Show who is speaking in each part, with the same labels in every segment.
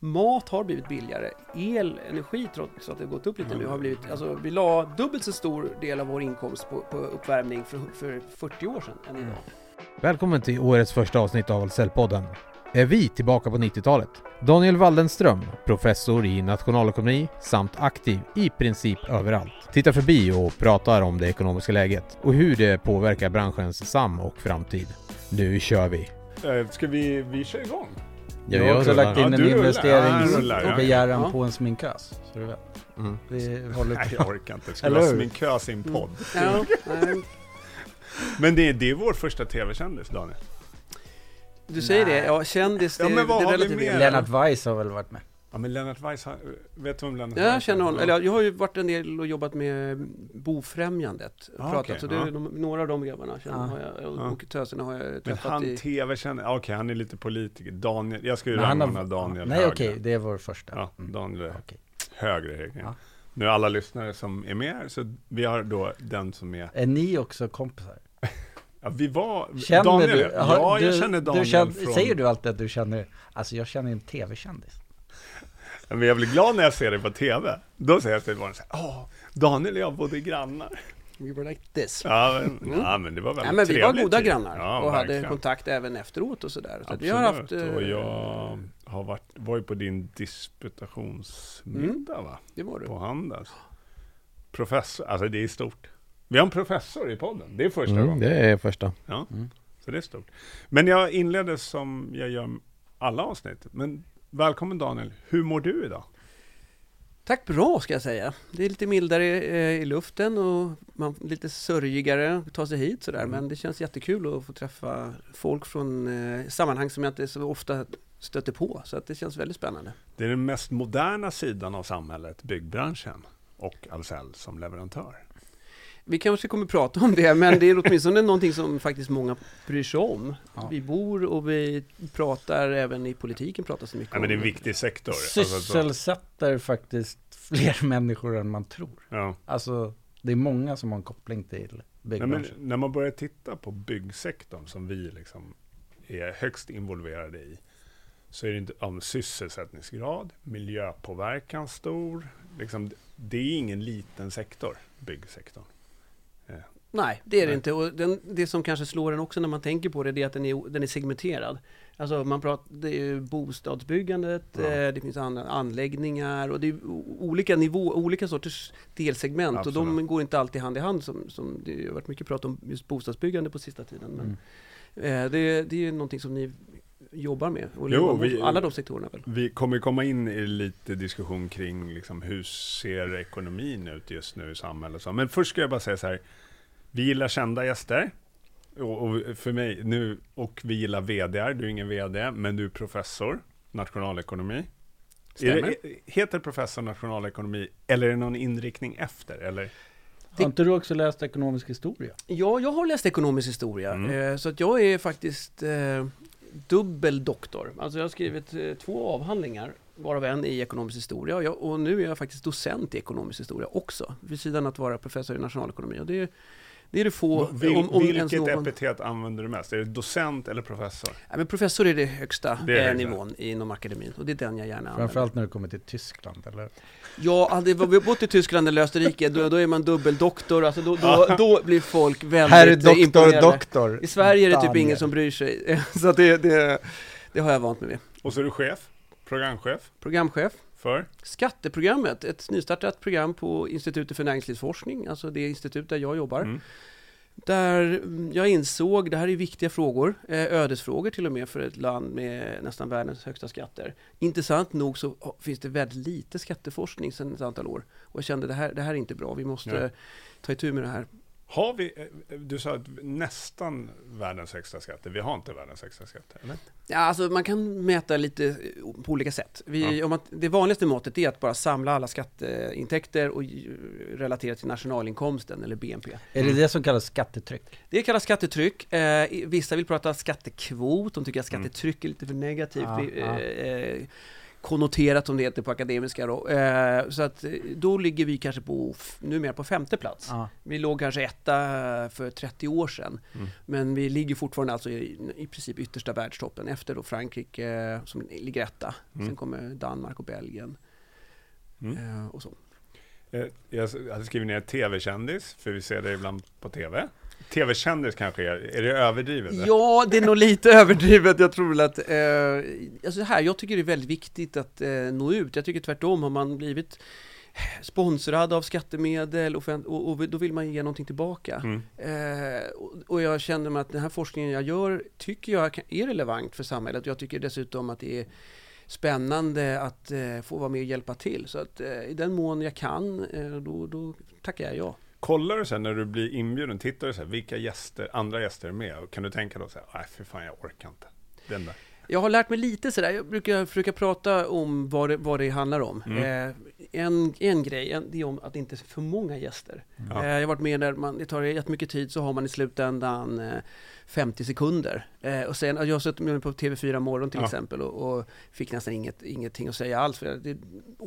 Speaker 1: Mat har blivit billigare. El, energi, trots att det har gått upp lite nu, har blivit... Alltså, vi la dubbelt så stor del av vår inkomst på, på uppvärmning för, för 40 år sedan än idag.
Speaker 2: Välkommen till årets första avsnitt av Cellpodden. Är vi tillbaka på 90-talet? Daniel Waldenström, professor i nationalekonomi samt aktiv i princip överallt, tittar förbi och pratar om det ekonomiska läget och hur det påverkar branschens sam och framtid. Nu kör vi!
Speaker 3: Eh, Ska vi, vi kör igång?
Speaker 2: Ja,
Speaker 4: Jag har också
Speaker 2: rullar.
Speaker 4: lagt in
Speaker 3: Ja,
Speaker 4: en.
Speaker 3: Ja, jag
Speaker 4: investeringsbegäran
Speaker 1: Ja.
Speaker 4: på en sminkös. Så du vet.
Speaker 2: Mm.
Speaker 4: Vi håller
Speaker 3: Nej, jag orkar inte. Vara
Speaker 4: hur?
Speaker 3: sminkös i en podd.
Speaker 1: Ja, nej,
Speaker 3: Men det, är- det är vår första tv-kändis, Daniel.
Speaker 1: du säger det, ja kändis, det,
Speaker 3: Ja, men vad
Speaker 1: det är relativt.
Speaker 4: Lennart Weiss har väl varit med?
Speaker 3: Ja, men Lennart Weiss, han- vet du om Lennart
Speaker 1: Ja,
Speaker 3: Weiss
Speaker 1: jag känner honom. Eller jag har ju varit en del och jobbat med Bofrämjandet.
Speaker 3: Ah,
Speaker 1: pratat,
Speaker 3: okej,
Speaker 1: så det,
Speaker 3: ja.
Speaker 1: är de, några av de grabbarna känner,
Speaker 4: Ja.
Speaker 1: har jag, och,
Speaker 3: Ja.
Speaker 1: töserna har jag
Speaker 3: Men
Speaker 1: träffat
Speaker 3: han
Speaker 1: i...
Speaker 3: tv-kändis, okej han är lite politiker. Daniel, jag ska ju
Speaker 4: Men
Speaker 3: rangordna Daniel
Speaker 4: Nej okej, det är vår första.
Speaker 3: Ja,
Speaker 4: Mm.
Speaker 3: Daniel är
Speaker 4: Okej.
Speaker 3: högre. högre.
Speaker 4: Ja.
Speaker 3: Nu är alla lyssnare som är med så vi har då den som är...
Speaker 4: Är ni också kompisar?
Speaker 3: Ja, vi var...
Speaker 4: Känner
Speaker 3: Daniel,
Speaker 4: du?
Speaker 3: ja,
Speaker 4: har-
Speaker 3: jag
Speaker 4: du-
Speaker 3: känner
Speaker 4: du
Speaker 3: Daniel
Speaker 4: känner-
Speaker 3: från...
Speaker 4: Säger du alltid att du känner, alltså jag känner en tv-kändis.
Speaker 3: Men jag blir glad när jag ser dig på tv. Då säger jag till barnen så här, åh, Daniel och jag bodde grannar.
Speaker 1: We were like this.
Speaker 3: Ja, men,
Speaker 1: Mm.
Speaker 3: ja, men det var väldigt
Speaker 1: Ja, men vi var goda
Speaker 3: tid.
Speaker 1: grannar
Speaker 3: Ja,
Speaker 1: och hade
Speaker 3: verkligen.
Speaker 1: kontakt även efteråt och sådär. Så vi har haft... eh,
Speaker 3: och jag har varit, var ju på din disputationsmiddag va?
Speaker 1: Det var du.
Speaker 3: På Handels. Professor, alltså det är stort. Vi har en professor i podden, det är första
Speaker 2: Mm,
Speaker 3: gången.
Speaker 2: det är första.
Speaker 3: Ja,
Speaker 4: Mm.
Speaker 3: så det är stort. Men jag inledde som jag gör alla avsnitt. Men välkommen Daniel, hur mår du idag?
Speaker 1: Tack bra ska jag säga. Det är lite mildare eh, i luften och man lite sörjigare att ta sig hit sådär.
Speaker 3: Mm.
Speaker 1: Men det känns jättekul att få träffa folk från eh, sammanhang som jag inte så ofta stöter på. Så att det känns väldigt spännande.
Speaker 3: Det är den mest moderna sidan av samhället, byggbranschen och Ahlsell som leverantör.
Speaker 1: Vi kanske kommer prata om det, men det är åtminstone någonting som faktiskt många bryr sig om.
Speaker 4: Ja.
Speaker 1: Vi bor och vi pratar, även i politiken pratas det mycket
Speaker 3: Ja, men det är en
Speaker 1: om.
Speaker 3: viktig sektor. Alltså, så-
Speaker 4: Sysselsätter faktiskt fler människor än man tror.
Speaker 3: ja.
Speaker 4: Alltså, det är många som har en koppling till
Speaker 3: Nej, men
Speaker 4: byggbranschen.
Speaker 3: när man börjar titta på byggsektorn som vi liksom är högst involverade i så är det inte om sysselsättningsgrad, miljöpåverkan stor. Liksom, det är ingen liten sektor, byggsektorn.
Speaker 1: Nej, det är det
Speaker 3: Nej.
Speaker 1: inte. Och den, det som kanske slår en också när man tänker på det, är att den är, den är segmenterad. Alltså man pratar, det är ju bostadsbyggandet,
Speaker 3: Ja.
Speaker 1: eh, det finns andra anläggningar och det är olika nivå, olika sorters delsegment och de
Speaker 3: Absolut.
Speaker 1: går inte alltid hand i hand som, som det har varit mycket prat om just bostadsbyggande på sista tiden. Men,
Speaker 4: Mm.
Speaker 1: eh, det, det är ju någonting som ni jobbar med, och
Speaker 3: Jo,
Speaker 1: jobbar
Speaker 3: vi-
Speaker 1: alla de sektorerna väl?
Speaker 3: Vi kommer komma in i lite diskussion kring liksom, hur ser ekonomin ut just nu i samhället. Så. Men först ska jag bara säga så här. Vi gillar kända gäster. Och, och för mig nu, och vi gillar VD. Du är ingen VD, men du är professor nationalekonomi.
Speaker 1: Stämmer.
Speaker 3: det, heter professor nationalekonomi eller är det någon inriktning efter? Eller?
Speaker 4: Har inte du också läst ekonomisk historia?
Speaker 1: Ja, jag har läst ekonomisk historia,
Speaker 3: Mm.
Speaker 1: eh, så att jag är faktiskt eh, dubbel doktor. Alltså jag har skrivit eh, två avhandlingar, varav en i ekonomisk historia, och, jag, och nu är jag faktiskt docent i ekonomisk historia också, vid sidan av att vara professor i nationalekonomi. Och det, är- det är det få,
Speaker 3: Vil,
Speaker 1: om, om
Speaker 3: vilket
Speaker 1: någon...
Speaker 3: epitet använder du mest? Är det docent eller professor?
Speaker 1: Ja, men professor är det högsta
Speaker 3: Det är
Speaker 1: eh, nivån inom akademin, och det är den jag gärna använder.
Speaker 4: Framförallt när du kommer till Tyskland, eller?
Speaker 1: Ja, hade vi bott i Tyskland eller Österrike, då, då är man dubbeldoktor, alltså då, då, då blir folk väldigt eh, imponerade.
Speaker 4: doktor.
Speaker 1: I Sverige är det typ
Speaker 4: Daniel.
Speaker 1: ingen som bryr sig, så det, det, det har jag vant mig vid.
Speaker 3: Och så är du chef, programchef
Speaker 1: Programchef.
Speaker 3: För?
Speaker 1: Skatteprogrammet, ett nystartat program på Institutet för näringslivsforskning, alltså det institut där jag jobbar.
Speaker 3: Mm.
Speaker 1: Där mm, jag insåg, det här är viktiga frågor, eh, ödesfrågor till och med för ett land med nästan världens högsta skatter. Intressant nog så finns det väldigt lite skatteforskning sedan ett antal år. Och jag kände det här, det här är inte bra, vi måste
Speaker 3: Ja.
Speaker 1: ta itu med det här.
Speaker 3: Har vi, eh, du sa att nästan världens högsta skatter. Vi har inte världens högsta skatter, eller?
Speaker 1: Ja, alltså man kan mäta lite eh, på olika sätt. Vi,
Speaker 3: Ja.
Speaker 1: om att, det vanligaste måttet är att bara samla alla skatteintäkter och relatera till nationalinkomsten eller BNP.
Speaker 4: Är det det som kallas skattetryck?
Speaker 1: Det kallas skattetryck. Eh, vissa vill prata skattekvot, de tycker att
Speaker 3: Mm.
Speaker 1: skattetryck är lite för negativt.
Speaker 4: Ja, ja.
Speaker 1: eh, eh, konnoterat som det heter på akademiska då. Eh, så att eh, då ligger vi kanske på, numera på femte plats.
Speaker 4: Ja.
Speaker 1: Vi låg kanske etta för 30 år sedan.
Speaker 3: Mm.
Speaker 1: Men vi ligger fortfarande alltså i, i princip yttersta världstoppen efter då Frankrike eh, som ligger etta.
Speaker 3: Mm.
Speaker 1: Sen kommer Danmark och Belgien
Speaker 3: Mm.
Speaker 1: eh, och så.
Speaker 3: Eh, Jag hade skrivit ner tv-kändis, för vi ser det ibland på tv. Tv-kändis kanske är, är det överdrivet?
Speaker 1: Ja, det är nog lite överdrivet. Jag tror väl att, eh, alltså här, jag tycker det är väldigt viktigt att eh, nå ut. Jag tycker tvärtom, har man blivit sponsrad av skattemedel offent- och, och då vill man ge någonting tillbaka.
Speaker 3: Mm.
Speaker 1: Eh, och, och jag känner mig att den här forskningen jag gör tycker jag är relevant för samhället. Jag tycker dessutom att det är spännande att eh, få vara med och hjälpa till. Så att eh, i den mån jag kan, eh, då, då tackar jag ja.
Speaker 3: Kollar du sen när du blir inbjuden, tittar du så här, vilka gäster, andra gäster är med? Och kan du tänka då så här, nej för fan jag orkar inte. Den där.
Speaker 1: Jag har lärt mig lite sådär, jag brukar försöka prata om vad det, vad det handlar om.
Speaker 3: Mm.
Speaker 1: Eh, en, en grej, en, det är om att det inte är för många gäster.
Speaker 3: Ja.
Speaker 1: Eh, jag har varit med när man, det tar jättemycket tid så har man i slutändan eh, 50 sekunder. Eh, och sen, jag har suttit med på TV4 Morgon till
Speaker 3: Ja.
Speaker 1: exempel och, och fick nästan inget, ingenting att säga alls. Det,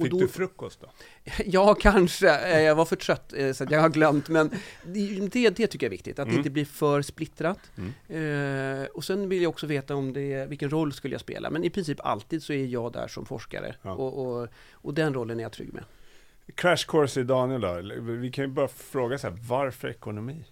Speaker 3: Fick
Speaker 1: då,
Speaker 3: du frukost då?
Speaker 1: Ja, kanske. Eh, Jag var för trött eh, så jag har glömt. Men det, det, det tycker jag är viktigt, att
Speaker 3: Mm.
Speaker 1: det inte blir för splittrat.
Speaker 3: Mm.
Speaker 1: Eh, och sen vill jag också veta om det, vilken roll skulle jag spela. Men i princip alltid så är jag där som forskare.
Speaker 3: Ja.
Speaker 1: Och, och, och den rollen är jag trygg med.
Speaker 3: Crash course i Daniel då? Vi kan ju bara fråga så här, varför ekonomi?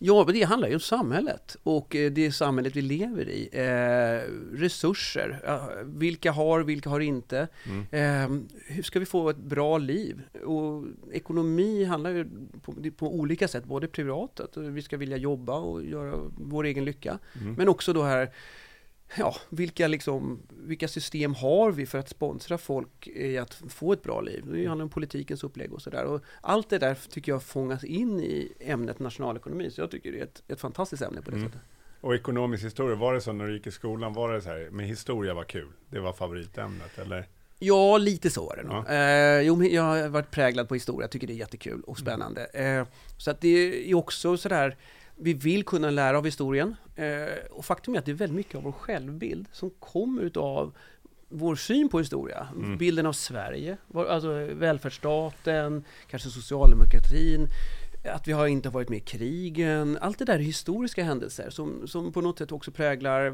Speaker 1: Ja, men det handlar ju om samhället och eh, det samhället vi lever i. Eh, resurser, vilka har, vilka har inte?
Speaker 3: Mm.
Speaker 1: Eh, hur ska vi få ett bra liv? Och ekonomi handlar ju på, på olika sätt, både privat, att vi ska vilja jobba och göra vår egen lycka,
Speaker 3: Mm.
Speaker 1: men också då här Ja, vilka, liksom, vilka system har vi för att sponsra folk i att få ett bra liv? Det handlar om politikens upplägg och sådär. Allt det där tycker jag fångas in i ämnet nationalekonomi, så jag tycker det är ett, ett fantastiskt ämne på det
Speaker 3: Mm.
Speaker 1: sättet.
Speaker 3: Och ekonomisk historia, var det så när du gick i skolan, var det så här, men historia var kul? Det var favoritämnet, eller?
Speaker 1: Ja, lite så är det nog.
Speaker 3: Ja.
Speaker 1: Eh, jo, jag har varit präglad på historia, jag tycker det är jättekul och spännande. Eh, så att det är också sådär, vi vill kunna lära av historien. Eh, och faktum är att det är väldigt mycket av vår självbild som kommer utav vår syn på historia.
Speaker 3: Mm.
Speaker 1: Bilden av Sverige, alltså välfärdsstaten, kanske socialdemokratin, att vi har inte varit med i krigen. Allt det där är historiska händelser som, som på något sätt också präglar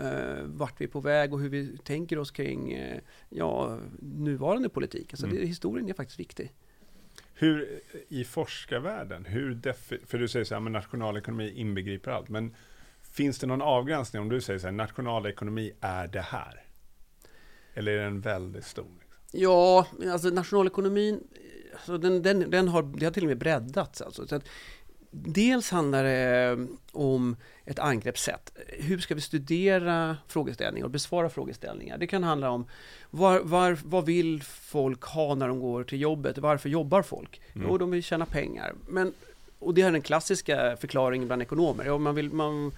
Speaker 1: eh, vart vi är på väg och hur vi tänker oss kring eh, ja, nuvarande politik. Alltså
Speaker 3: Mm.
Speaker 1: det, historien är faktiskt viktig.
Speaker 3: Hur, i forskarvärlden, hur för du säger så här, men nationalekonomi inbegriper allt, men finns det någon avgränsning om du säger så här, nationalekonomi är det här? Eller är den väldigt stor? Liksom?
Speaker 1: Ja, alltså nationalekonomin, alltså den, den, den har, det har till och med breddats. Alltså. Så att, dels handlar det om ett angreppssätt. Hur ska vi studera frågeställningar och besvara frågeställningar? Det kan handla om var, var, vad vill folk ha när de går till jobbet? Varför jobbar folk?
Speaker 3: Mm.
Speaker 1: Jo, de vill tjäna pengar. Men, och det är den klassiska förklaringen bland ekonomer. Ja, man, vill, man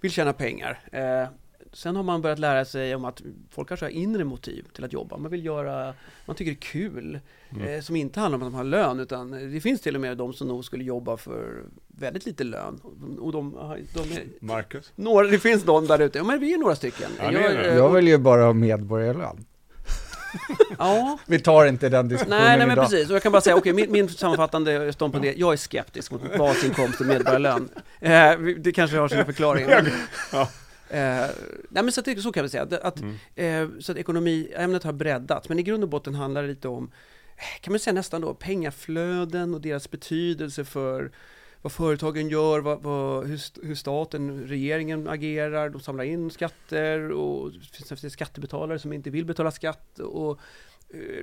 Speaker 1: vill tjäna pengar. Eh, sen har man börjat lära sig om att folk kanske har inre motiv till att jobba. Man vill göra, man tycker det är kul.
Speaker 3: Mm.
Speaker 1: Eh, som inte handlar om att de har lön, utan det finns till och med de som nog skulle jobba för väldigt lite lön. Och de, de är,
Speaker 3: Marcus?
Speaker 1: några, det finns de där ute, ja men vi är några stycken.
Speaker 3: Ja, ni är
Speaker 1: eh,
Speaker 4: Jag vill ju bara ha medborgarlön.
Speaker 1: Ja,
Speaker 4: Vi tar inte den diskussionen
Speaker 1: nej, nej men
Speaker 4: idag.
Speaker 1: precis. Och jag kan bara säga, okej, min, min sammanfattande ståndpunkt är, jag är skeptisk mot basinkomst och medborgarlön. Eh, det kanske har sin förklaring. Men,
Speaker 3: Ja.
Speaker 1: eh, nej men så, att, så kan vi säga, att,
Speaker 3: Mm.
Speaker 1: eh, så att ekonomiämnet har breddats, men i grund och botten handlar det lite om, eh, kan man säga nästan då, pengaflöden och deras betydelse för vad företagen gör, vad, vad, hur, hur staten, regeringen agerar, de samlar in skatter och det finns skattebetalare som inte vill betala skatt och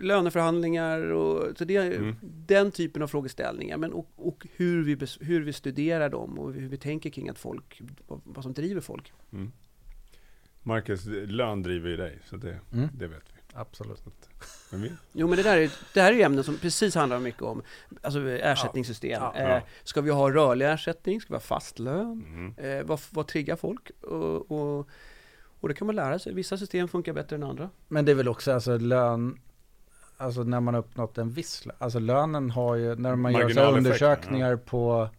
Speaker 1: löneförhandlingar och så det är
Speaker 3: Mm.
Speaker 1: den typen av frågeställningar men och, och hur, vi, hur vi studerar dem och hur vi tänker kring att folk, vad, vad som driver folk.
Speaker 3: Mm. Marcus, lön driver ju dig, så det,
Speaker 4: Mm.
Speaker 3: det vet vi.
Speaker 4: Absolut.
Speaker 3: Men vi
Speaker 1: Jo men det där är, det här är ju ämnen som precis handlar mycket om alltså ersättningssystem.
Speaker 4: Ja,
Speaker 3: ja.
Speaker 1: Eh, ska vi ha rörlig ersättning? Ska vi ha fast lön?
Speaker 3: mm.
Speaker 1: Eh, vad, vad triggar folk? Och, och, och det kan man lära sig. Vissa system funkar bättre än andra.
Speaker 4: Men det är väl också alltså lön, alltså när man har uppnått en viss, lö- alltså lönen har ju, när man gör så undersökningar på,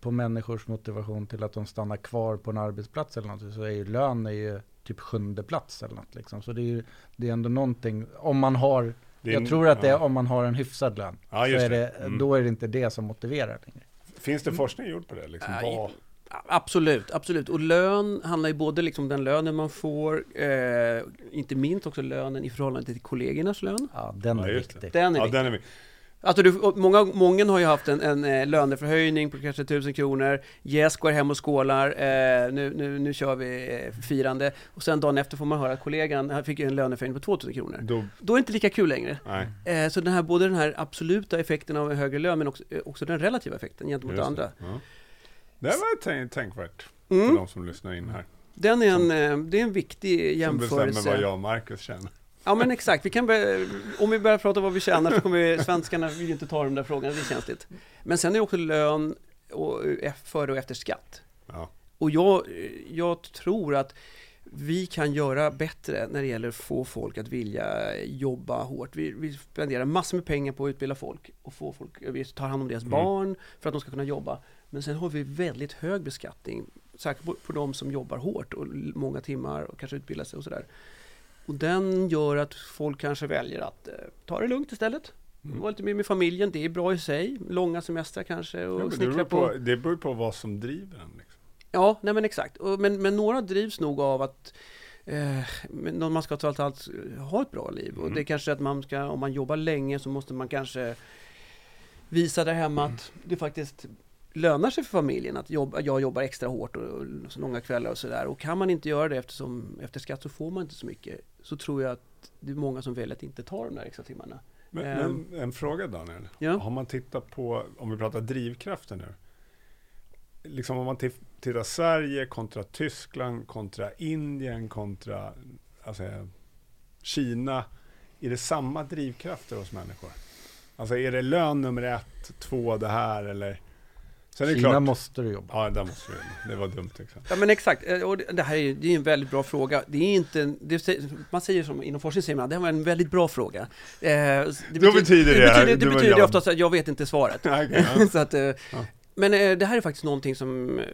Speaker 4: på människors motivation till att de stannar kvar på en arbetsplats eller något, så är ju lön är ju typ sjunde plats eller något liksom. Så det är ju det är ändå någonting, om man har,
Speaker 3: är
Speaker 4: jag tror att det är
Speaker 3: ja.
Speaker 4: om man har en hyfsad lön.
Speaker 3: Ja,
Speaker 4: så är
Speaker 3: det.
Speaker 4: det,
Speaker 3: Mm.
Speaker 4: då är det inte det som motiverar längre.
Speaker 3: Finns det forskning gjord på det? Liksom?
Speaker 1: Ja,
Speaker 3: Vad-
Speaker 1: Absolut, absolut. Och lön handlar ju både liksom den lönen man får, eh, inte minst också lönen i förhållande till kollegornas lön.
Speaker 4: Ja, den
Speaker 3: Ja,
Speaker 4: är
Speaker 3: det.
Speaker 4: viktig.
Speaker 1: Den är
Speaker 3: Ja,
Speaker 1: viktig.
Speaker 3: den är vi.
Speaker 1: Alltså du, många, många har ju haft en, en eh, löneförhöjning på kanske 1000 kronor. Yes går hem och skålar. Eh, nu, nu, nu kör vi eh, firande. Och sen dagen efter får man höra att kollegan han fick ju en löneförhöjning på 2000 kronor.
Speaker 3: Då,
Speaker 1: Då är det inte lika kul längre.
Speaker 3: nej,
Speaker 1: Eh, så den här, både den här absoluta effekten av en högre lön, men också, eh, också den relativa effekten gentemot
Speaker 3: just det.
Speaker 1: andra.
Speaker 3: Ja. Det var tänk, tänkvärt för
Speaker 1: Mm.
Speaker 3: de som lyssnar in här.
Speaker 1: Den är en, eh, det är en viktig
Speaker 3: Som bestämmer
Speaker 1: jämförelse.
Speaker 3: vad jag och Marcus känner.
Speaker 1: Ja men exakt, vi kan börja, om vi börjar prata om vad vi tjänar så kommer vi, svenskarna vill inte ta de där frågorna, det är känsligt. Men sen är det också lön och, eh, före och efter skatt.
Speaker 3: Ja.
Speaker 1: Och jag, jag tror att vi kan göra bättre när det gäller att få folk att vilja jobba hårt. Vi, vi spenderar massor med pengar på att utbilda folk och få folk, vi tar hand om deras
Speaker 3: Mm.
Speaker 1: barn för att de ska kunna jobba. Men sen har vi väldigt hög beskattning, särskilt på, på de som jobbar hårt och många timmar och kanske utbildar sig och sådär. Och den gör att folk kanske väljer att eh, ta det lugnt istället.
Speaker 3: Mm.
Speaker 1: Vara lite mer med familjen, det är bra i sig. Långa semestrar kanske
Speaker 3: Ja,
Speaker 1: och
Speaker 3: det,
Speaker 1: snickra på.
Speaker 3: på, det beror på vad som driver den.
Speaker 1: Ja, nej men exakt. Och, men, men några drivs nog av att eh, man ska trots allt ha ett bra liv. Och
Speaker 3: Mm.
Speaker 1: det är kanske att man ska, om man jobbar länge så måste man kanske visa där hemma att det faktiskt lönar sig för familjen att jobba, jag jobbar extra hårt och, och så långa kvällar och sådär. Och kan man inte göra det eftersom efter skatt så får man inte så mycket. Så tror jag att det är många som väljer att inte ta de där extra timmarna.
Speaker 3: Men,
Speaker 1: Ehm.
Speaker 3: men en fråga Daniel.
Speaker 1: Ja.
Speaker 3: Har man tittat på, om vi pratar drivkrafter nu. Liksom om man ti- tittar Sverige kontra Tyskland, kontra Indien, kontra alltså, Kina. Är det samma drivkrafter hos människor? Alltså är det lön nummer ett, två det här eller? Sen är det
Speaker 4: Kina
Speaker 3: klart.
Speaker 4: måste du jobba.
Speaker 3: Ja, där måste vi. Det var dumt exempel.
Speaker 1: Ja men exakt, Eh, och det här är, det är en väldigt bra fråga. Det är inte, det, man säger som inom forskning säger man, det här var en väldigt bra fråga. Eh, det
Speaker 3: Då betyder det-
Speaker 1: det, betyder, det
Speaker 3: du
Speaker 1: betyder oftast att jag vet inte svaret.
Speaker 3: Okej, ja.
Speaker 1: så att, eh, Men eh, det här är faktiskt någonting som, eh,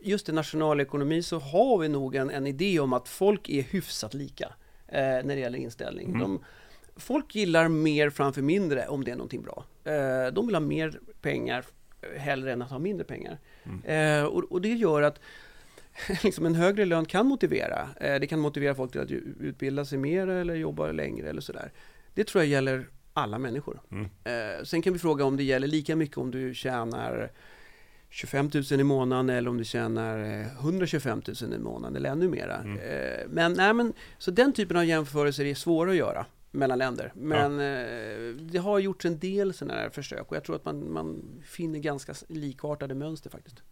Speaker 1: just i nationalekonomi så har vi nog en, en idé om att folk är hyfsat lika eh, när det gäller inställning.
Speaker 3: Mm.
Speaker 1: De, folk gillar mer framför mindre om det är någonting bra. Eh, de vill ha mer pengar eh, hellre än att ha mindre pengar.
Speaker 3: Mm.
Speaker 1: Eh, och, och det gör att liksom en högre lön kan motivera. Det kan motivera folk till att utbilda sig mer eller jobba längre eller sådär. Det tror jag gäller alla människor.
Speaker 3: Mm.
Speaker 1: Sen kan vi fråga om det gäller lika mycket om du tjänar 25 000 i månaden eller om du tjänar eh, 125 000 i månaden eller ännu mera.
Speaker 3: Mm.
Speaker 1: Eh, men, nej, men, så den typen av jämförelser är svåra att göra mellan länder. Men eh, det har gjorts en del sådana här försök och jag tror att man, man finner ganska likartade mönster faktiskt.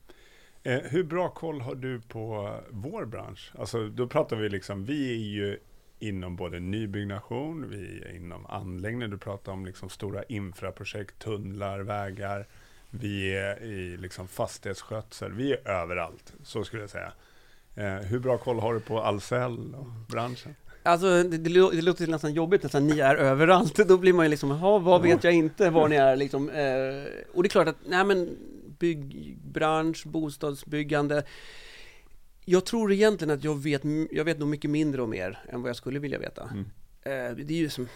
Speaker 3: Eh, hur bra koll har du på vår bransch? Alltså, då pratar vi liksom, vi är ju inom både nybyggnation, vi är inom anläggning, du pratar om liksom stora infraprojekt, tunnlar, vägar. Vi är i liksom fastighetsskötsel, vi är överallt, så skulle jag säga. Eh, hur bra koll har du på Ahlsell och branschen?
Speaker 1: Alltså det, det, lå- det låter nästan jobbigt, nästan ni är överallt. Då blir man ju liksom, jaha, vad vet jag inte var ni är liksom. Eh, och det är klart att, nej men byggbransch, bostadsbyggande. Jag tror egentligen att jag vet, jag vet nog mycket mindre om er än vad jag skulle vilja veta.
Speaker 3: Mm.
Speaker 1: Eh, det är ju som,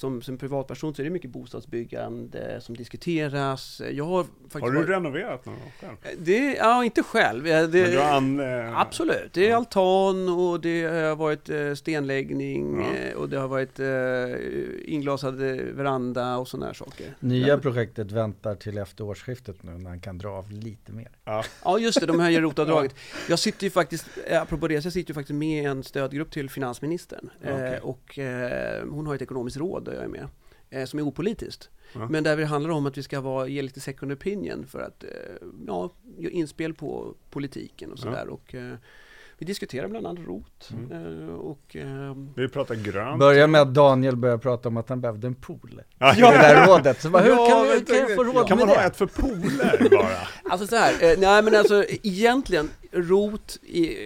Speaker 1: som, som privatperson så är det mycket bostadsbyggande som diskuteras. Jag har faktiskt
Speaker 3: Har du
Speaker 1: varit-
Speaker 3: renoverat någon gång själv?
Speaker 1: Eh, det, ja, inte själv. Det,
Speaker 3: Men du har an, eh,
Speaker 1: Absolut, det är
Speaker 3: Ja.
Speaker 1: altan och det har varit eh, stenläggning
Speaker 3: Ja.
Speaker 1: och det har varit eh, inglasad veranda och sådana här saker.
Speaker 4: Nya
Speaker 1: Ja.
Speaker 4: projektet väntar till efter årsskiftet nu när han kan dra av lite mer.
Speaker 3: Ja,
Speaker 1: Ja just det, de höjer rotavdraget. Jag sitter ju faktiskt, apropå det, så jag sitter ju faktiskt med i en stödgrupp till finansministern. Eh,
Speaker 3: Okej.
Speaker 1: Och eh, hon har ett ekonomiskt råd där jag är med, eh, som är opolitiskt.
Speaker 3: Ja.
Speaker 1: Men där det handlar om att vi ska vara, ge lite second opinion för att, eh, ja, göra inspel på politiken och
Speaker 3: Ja.
Speaker 1: sådär. Och eh, vi diskuterar bland annat ROT.
Speaker 3: Mm.
Speaker 1: Eh, och, eh,
Speaker 3: vi pratar grönt.
Speaker 4: Börja med att Daniel börjar prata om att han behövde en pool.
Speaker 3: Ja,
Speaker 4: I det där rådet. Så bara, hur
Speaker 3: Ja,
Speaker 4: kan, vi, kan jag få råd
Speaker 3: Kan
Speaker 4: med
Speaker 3: man
Speaker 4: det?
Speaker 3: ha ett för pooler bara?
Speaker 1: Alltså så här, eh, nej men alltså egentligen, ROT, i,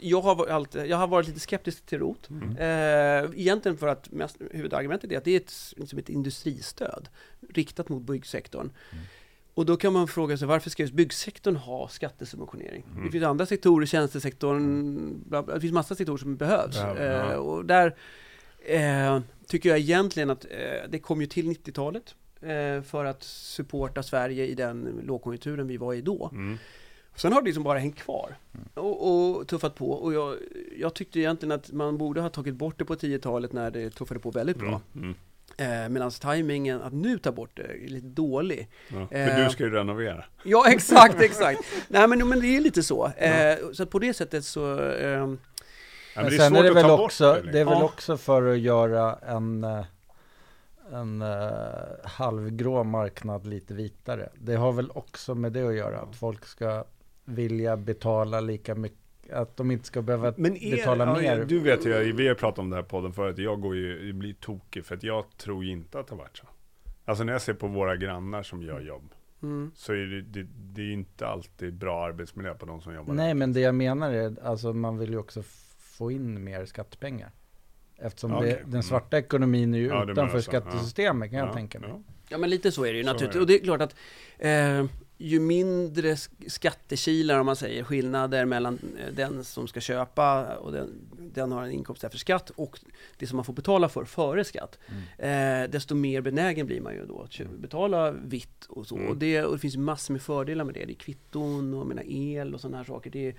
Speaker 1: jag, har varit alltid, jag har varit lite skeptisk till ROT.
Speaker 3: Mm.
Speaker 1: Eh, egentligen för att mest, huvudargumentet är att det är ett, liksom ett industristöd riktat mot byggsektorn.
Speaker 3: Mm.
Speaker 1: Och då kan man fråga sig varför ska just byggsektorn ha skattesubventionering?
Speaker 3: Mm.
Speaker 1: Det finns andra sektorer, tjänstesektorn, bla bla, det finns massa sektorer som behövs.
Speaker 3: Ja, ja.
Speaker 1: Eh, och där eh, tycker jag egentligen att eh, det kom ju till 90-talet eh, för att supporta Sverige i den lågkonjunkturen vi var i då.
Speaker 3: Mm.
Speaker 1: Sen har det liksom bara hängt kvar och, och tuffat på. Och jag, jag tyckte egentligen att man borde ha tagit bort det på 10-talet när det tuffade på väldigt bra.
Speaker 3: Mm.
Speaker 1: Eh, Medan tajmingen att nu ta bort det är lite dålig.
Speaker 3: Ja.
Speaker 1: Eh.
Speaker 3: För du ska ju renovera.
Speaker 1: Ja, exakt, exakt. Nej, men, men det är lite så. Eh, så att på det sättet så...
Speaker 3: Ja,
Speaker 4: Men
Speaker 3: det är
Speaker 4: sen är det väl
Speaker 3: ta bort
Speaker 4: också,
Speaker 3: det, liksom.
Speaker 4: det är väl
Speaker 1: Ja.
Speaker 4: också för att göra en, eh, en uh, halvgrå marknad lite vitare. Det har väl också med det att göra, att folk ska vilja betala lika mycket, att de inte ska behöva
Speaker 3: Men är,
Speaker 4: betala
Speaker 3: ja,
Speaker 4: mer.
Speaker 3: Du vet ju, vi har pratat om det här podden förut, jag går ju, jag blir tokig för att jag tror inte att det har varit så. Alltså när jag ser på våra grannar som gör jobb,
Speaker 1: mm.
Speaker 3: så är det, det, det är inte alltid bra arbetsmiljö på de som jobbar
Speaker 4: Nej,
Speaker 3: där.
Speaker 4: men det jag menar är, alltså man vill ju också få in mer skattepengar. Eftersom
Speaker 3: Okej.
Speaker 4: det, den svarta ekonomin är ju
Speaker 3: Ja,
Speaker 4: utanför
Speaker 3: så. Ja.
Speaker 4: skattesystemet kan
Speaker 3: Ja,
Speaker 4: jag tänka mig.
Speaker 3: ja.
Speaker 1: Men lite så är det ju naturligtvis. Och det är klart att eh, ju mindre sk- skattekilar, om man säger, skillnader mellan eh, den som ska köpa och den, den har en inkomst efter skatt och det som man får betala för före skatt,
Speaker 4: Mm.
Speaker 1: eh, desto mer benägen blir man ju då att kö- betala vitt och så.
Speaker 3: Mm.
Speaker 1: Och, det, och det finns massor med fördelar med det. Det är kvitton och menar, el och sådana här saker. Det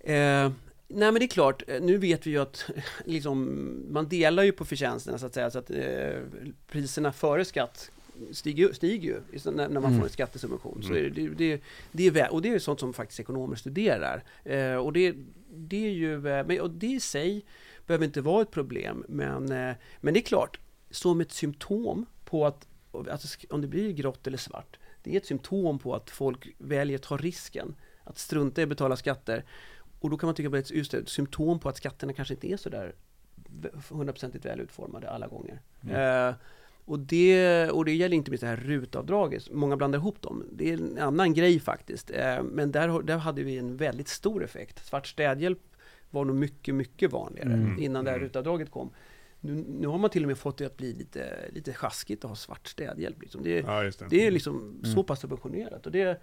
Speaker 1: är, eh, Nej men det är klart, eh, nu vet vi ju att liksom, man delar ju på förtjänsterna så att säga, så att eh, priserna före skatt stiger, stiger ju när, när man
Speaker 4: Mm.
Speaker 1: får en skattesubvention. Så
Speaker 3: Mm.
Speaker 1: det, det, det, det är, och det är sånt som faktiskt ekonomer studerar. Eh, och det, det är ju, eh, men, och det i sig behöver inte vara ett problem, men, eh, men det är klart, som ett symptom på att, sk- om det blir grått eller svart, det är ett symptom på att folk väljer att ta risken att strunta i att betala skatter. Och då kan man tycka att det är just ett symptom på att skatterna kanske inte är så där hundraprocentigt väl utformade alla gånger. Eh, och, det, och det gäller inte minst det här rutavdraget. Många blandar ihop dem. Det är en annan grej faktiskt. Eh, men där, där hade vi en väldigt stor effekt. Svart städhjälp var nog mycket, mycket vanligare
Speaker 4: Mm.
Speaker 1: innan det här
Speaker 3: Mm.
Speaker 1: rutavdraget kom. Nu, nu har man till och med fått det att bli lite, lite sjaskigt att ha svart städhjälp. Liksom. Det,
Speaker 3: Ja, det.
Speaker 1: det är liksom så pass subventionerat. Och det,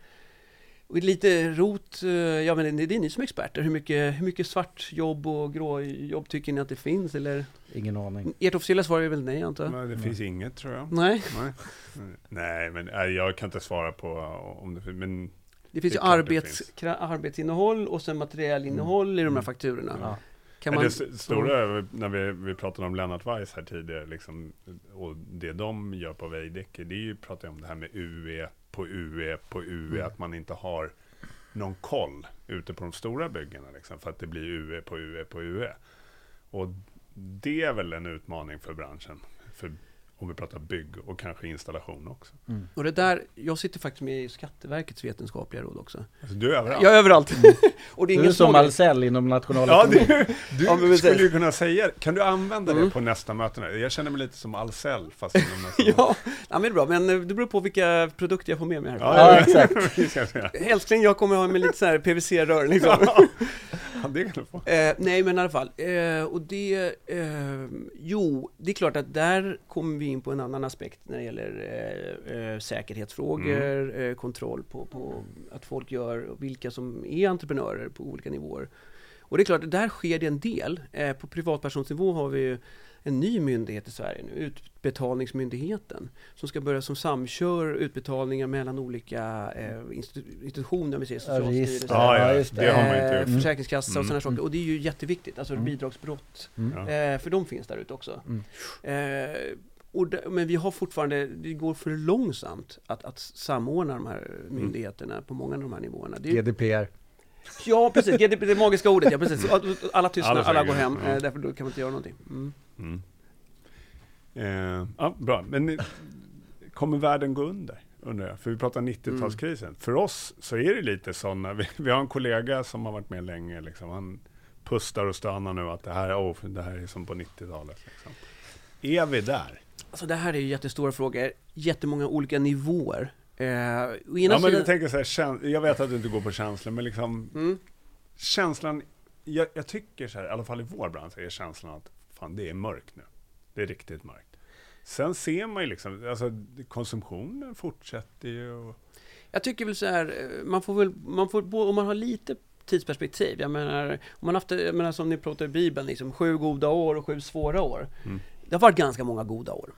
Speaker 1: och lite rot, eh, ja men det, är ni som är experter. Hur mycket, hur mycket svart jobb och grå jobb tycker ni att det finns? Eller?
Speaker 4: Ingen aning.
Speaker 1: Ert officiella svar är väl nej antar jag?
Speaker 3: Det finns inget tror jag.
Speaker 1: Nej,
Speaker 3: Nej, Nej men nej, jag kan inte svara på om det finns, men
Speaker 1: det finns
Speaker 3: Det
Speaker 1: ju
Speaker 3: det
Speaker 1: arbets,
Speaker 3: finns.
Speaker 1: arbetsinnehåll och sen materiell innehåll i de här
Speaker 4: Mm.
Speaker 1: fakturorna.
Speaker 4: Ja.
Speaker 1: Kan man,
Speaker 3: det st- stora, när vi, vi pratade om Lennart Weiss här tidigare, liksom, och det de gör på Veidekke, det är ju, pratar jag om det här med UE på UE på UE,
Speaker 4: Mm.
Speaker 3: att man inte har någon koll ute på de stora byggena, liksom, för att det blir UE på UE på UE. Och det är väl en utmaning för branschen, för, om vi pratar bygg och kanske installation också.
Speaker 4: Mm.
Speaker 1: och det där, jag sitter faktiskt med i Skatteverkets vetenskapliga råd också.
Speaker 3: Alltså, du är överallt.
Speaker 1: Jag är överallt. och det är
Speaker 4: Du är
Speaker 1: ingen
Speaker 4: som. Ahlsell inom
Speaker 3: Ja,
Speaker 4: nationalekonomi.
Speaker 3: du, du
Speaker 1: Ja, precis.
Speaker 3: skulle ju kunna säga, kan du använda
Speaker 1: Mm.
Speaker 3: det på nästa möte? nu? Jag känner mig lite som Ahlsell, fast inom nästa
Speaker 1: Ja, ja, men det är bra. Men eh, det beror på vilka produkter jag får med mig här.
Speaker 4: Ja, exakt.
Speaker 3: Ska se.
Speaker 1: Älskling, jag kommer ha med lite så här PVC-rör liksom.
Speaker 3: Det kan du få.
Speaker 1: Eh, nej, men i alla fall. Eh, och det, eh, jo, det är klart att där kommer vi in på en annan aspekt när det gäller eh, eh, säkerhetsfrågor, eh, kontroll på, på att folk gör, vilka som är entreprenörer på olika nivåer. Och det är klart, där sker det en del. På privatpersonsnivå har vi ju en ny myndighet i Sverige nu, Utbetalningsmyndigheten, som ska börja som samkör utbetalningar mellan olika eh, institu- institutioner, vi säger Socialstyrelsen,
Speaker 3: Ja, ja,
Speaker 4: just
Speaker 3: det
Speaker 1: eh,
Speaker 3: gjort.
Speaker 1: Försäkringskassa och
Speaker 3: Mm.
Speaker 1: sådana saker. Och det är ju jätteviktigt, alltså
Speaker 4: Mm.
Speaker 1: bidragsbrott.
Speaker 4: Mm.
Speaker 1: Eh, för de finns där ute också.
Speaker 4: Mm.
Speaker 1: Eh, och det, men vi har fortfarande, det går för långsamt att, att samordna de här myndigheterna på många av de här nivåerna. Det,
Speaker 4: GDPR.
Speaker 1: ja, precis. GDP, det magiska ordet, ja precis. Alla tystnar,
Speaker 3: Alla
Speaker 1: alla, går
Speaker 3: det,
Speaker 1: hem.
Speaker 3: ja.
Speaker 1: Eh, därför då kan man inte göra någonting. Mm.
Speaker 3: Mm. Eh, ja, bra. Men kommer världen gå under? Undrar jag. För vi pratar 90-talskrisen.
Speaker 1: Mm.
Speaker 3: För oss så är det lite sådana. Vi, vi har en kollega som har varit med länge. Liksom. Han pustar och stönar nu att det här, oh, det här är som på 90-talet. Liksom. Är vi där?
Speaker 1: Alltså det här är ju jättestora frågor, jättemånga olika nivåer. Eh,
Speaker 3: Ja, men
Speaker 1: sidan,
Speaker 3: jag tänker så här, jag vet att du inte går på känslor, men liksom
Speaker 1: mm,
Speaker 3: känslan, jag, jag tycker så här, i alla fall i vår bransch, är känslan att fan, det är mörkt nu. Det är riktigt mörkt. Sen ser man ju liksom, alltså konsumtionen fortsätter ju och
Speaker 1: Jag tycker väl så här, eh, man får väl, man får, om man har lite tidsperspektiv. Jag menar, om man haft, jag menar som ni pratar i Bibeln, liksom, sju goda år och sju svåra år. Mm. Det har varit ganska många goda år.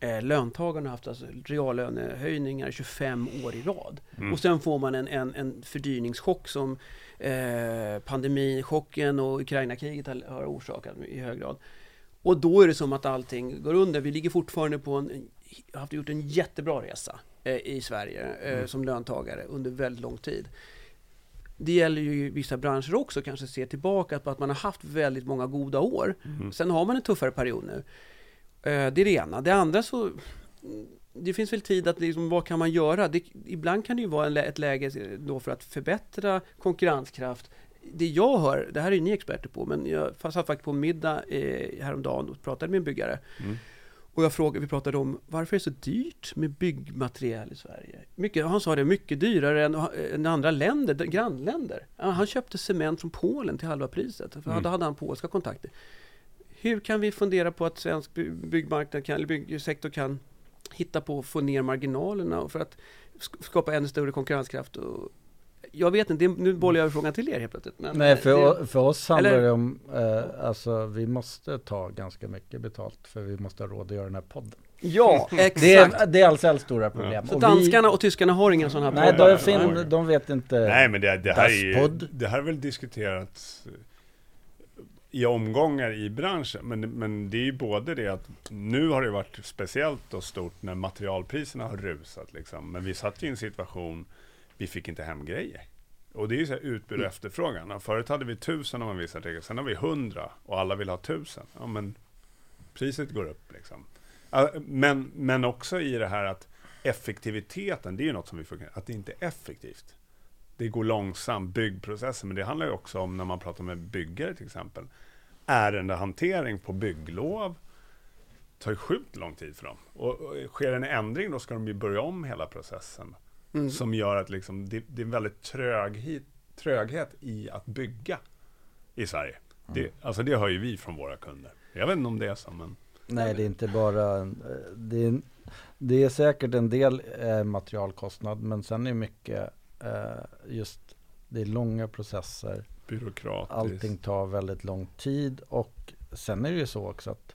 Speaker 1: Eh, löntagarna har haft alltså reallönehöjningar 25 år i rad. Mm. Och sen får man en, en, en fördyrningschock som eh, pandemichocken och Ukraina-kriget har, har orsakat i hög grad. Och då är det som att allting går under. Vi ligger fortfarande på en, har haft gjort en jättebra resa eh, i Sverige eh, mm. som löntagare under väldigt lång tid. Det gäller ju i vissa branscher också, kanske se tillbaka på att man har haft väldigt många goda år. Mm. Sen har man en tuffare period nu. Eh, det är det ena. Det andra så det finns väl tid att liksom, vad kan man göra? Det, ibland kan det ju vara ett läge då för att förbättra konkurrenskraft. Det jag hör, det här är ni experter på, men jag satt faktiskt på middag eh, häromdagen och pratade med en byggare. Mm. Och jag frågade, vi pratade om varför är det så dyrt med byggmaterial i Sverige? Mycket, han sa det, mycket dyrare än, än andra länder, grannländer. Han köpte cement från Polen till halva priset, för mm. då hade han polska kontakter. Hur kan vi fundera på att svensk byggmarknad kan, eller byggsektor kan hitta på att få ner marginalerna för att skapa ännu större konkurrenskraft? Och, jag vet inte, nu bollar jag frågan till er helt plötsligt.
Speaker 4: Men Nej, för, det, för oss handlar eller, det om, eh, alltså vi måste ta ganska mycket betalt för vi måste ha råd att göra den här podden.
Speaker 1: Ja, exakt.
Speaker 4: Det är, det är Ahlsells stora problem. Ja.
Speaker 1: Så och danskarna vi, och tyskarna har inga sådana
Speaker 4: här Nej, de, fin, de vet inte.
Speaker 3: Nej, men det, det här är det här är väl diskuterats i omgångar i branschen. Men, men det är ju både det att nu har det varit speciellt då stort när materialpriserna har rusat. Liksom. Men vi satt ju i en situation, vi fick inte hem grejer. Och det är ju så här utbud och mm. efterfrågan. Förut hade vi tusen om man vissa artiklar, sen har vi hundra och alla vill ha tusen. Ja, men priset går upp liksom. Men, men också i det här att effektiviteten, det är ju något som vi får, att det inte är effektivt det går långsamt, byggprocessen, men det handlar ju också om när man pratar med byggare till exempel. Ärendehantering på bygglov tar ju sjukt lång tid för dem. Och, och sker en ändring då ska de ju börja om hela processen. Mm. Som gör att liksom, det, det är en väldigt tröghet, tröghet i att bygga i Sverige. Mm. Det, alltså det hör ju vi från våra kunder. Jag vet inte om det är så, men...
Speaker 4: Nej, det är inte bara... Det är, det är säkert en del eh, materialkostnad, men sen är mycket Eh, just det är långa processer.
Speaker 3: Byråkratiskt.
Speaker 4: Allting tar väldigt lång tid och sen är det ju så också att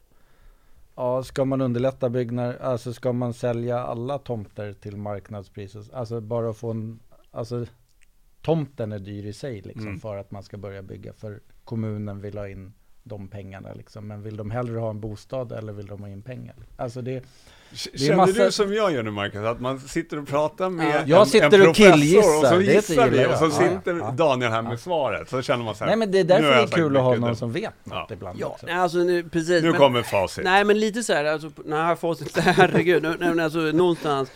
Speaker 4: Ja, ska man underlätta byggnader, alltså ska man sälja alla tomter till marknadspriser, alltså bara få en, alltså tomten är dyr i sig liksom mm. för att man ska börja bygga, för kommunen vill ha in de pengarna liksom. Men vill de hellre ha en bostad eller vill de ha in pengar? Alltså det,
Speaker 3: Känner massa... du som jag gör nu Marcus, att man sitter och pratar med ja.
Speaker 4: en, jag sitter en och killgissar,
Speaker 3: och så gissar vi och så sitter ja, Daniel här med svaret, så känner man så här,
Speaker 4: Nej men det är därför det är kul att ha någon som vet något ibland
Speaker 1: ja, också. alltså nu, precis.
Speaker 3: Nu men, kommer facit.
Speaker 1: Nej men lite så här, alltså, nej facit, herregud, nej, men alltså någonstans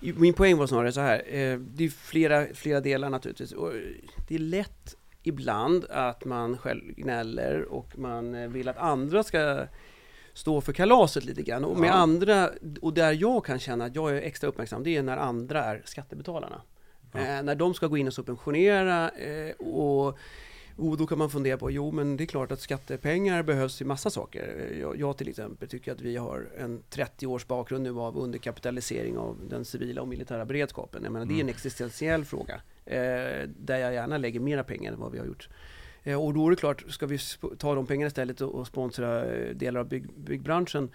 Speaker 1: min poäng var snarare så här, eh, det är flera, flera delar naturligtvis. Och det är lätt ibland att man själv gnäller och man eh, vill att andra ska stå för kalaset lite grann. Och med ja. andra, och där jag kan känna att jag är extra uppmärksam, det är när andra är skattebetalarna. Ja. Eh, när de ska gå in och subventionera eh, och och då kan man fundera på, jo men det är klart att skattepengar behövs i massa saker. Jag, jag till exempel tycker att vi har en 30 års bakgrund nu av underkapitalisering av den civila och militära beredskapen. Jag menar, mm. det är en mm. existentiell fråga. Eh, där jag gärna lägger mera pengar än vad vi har gjort Eh, och då är det klart, ska vi ta de pengarna istället och sponsra eh, delar av bygg, byggbranschen?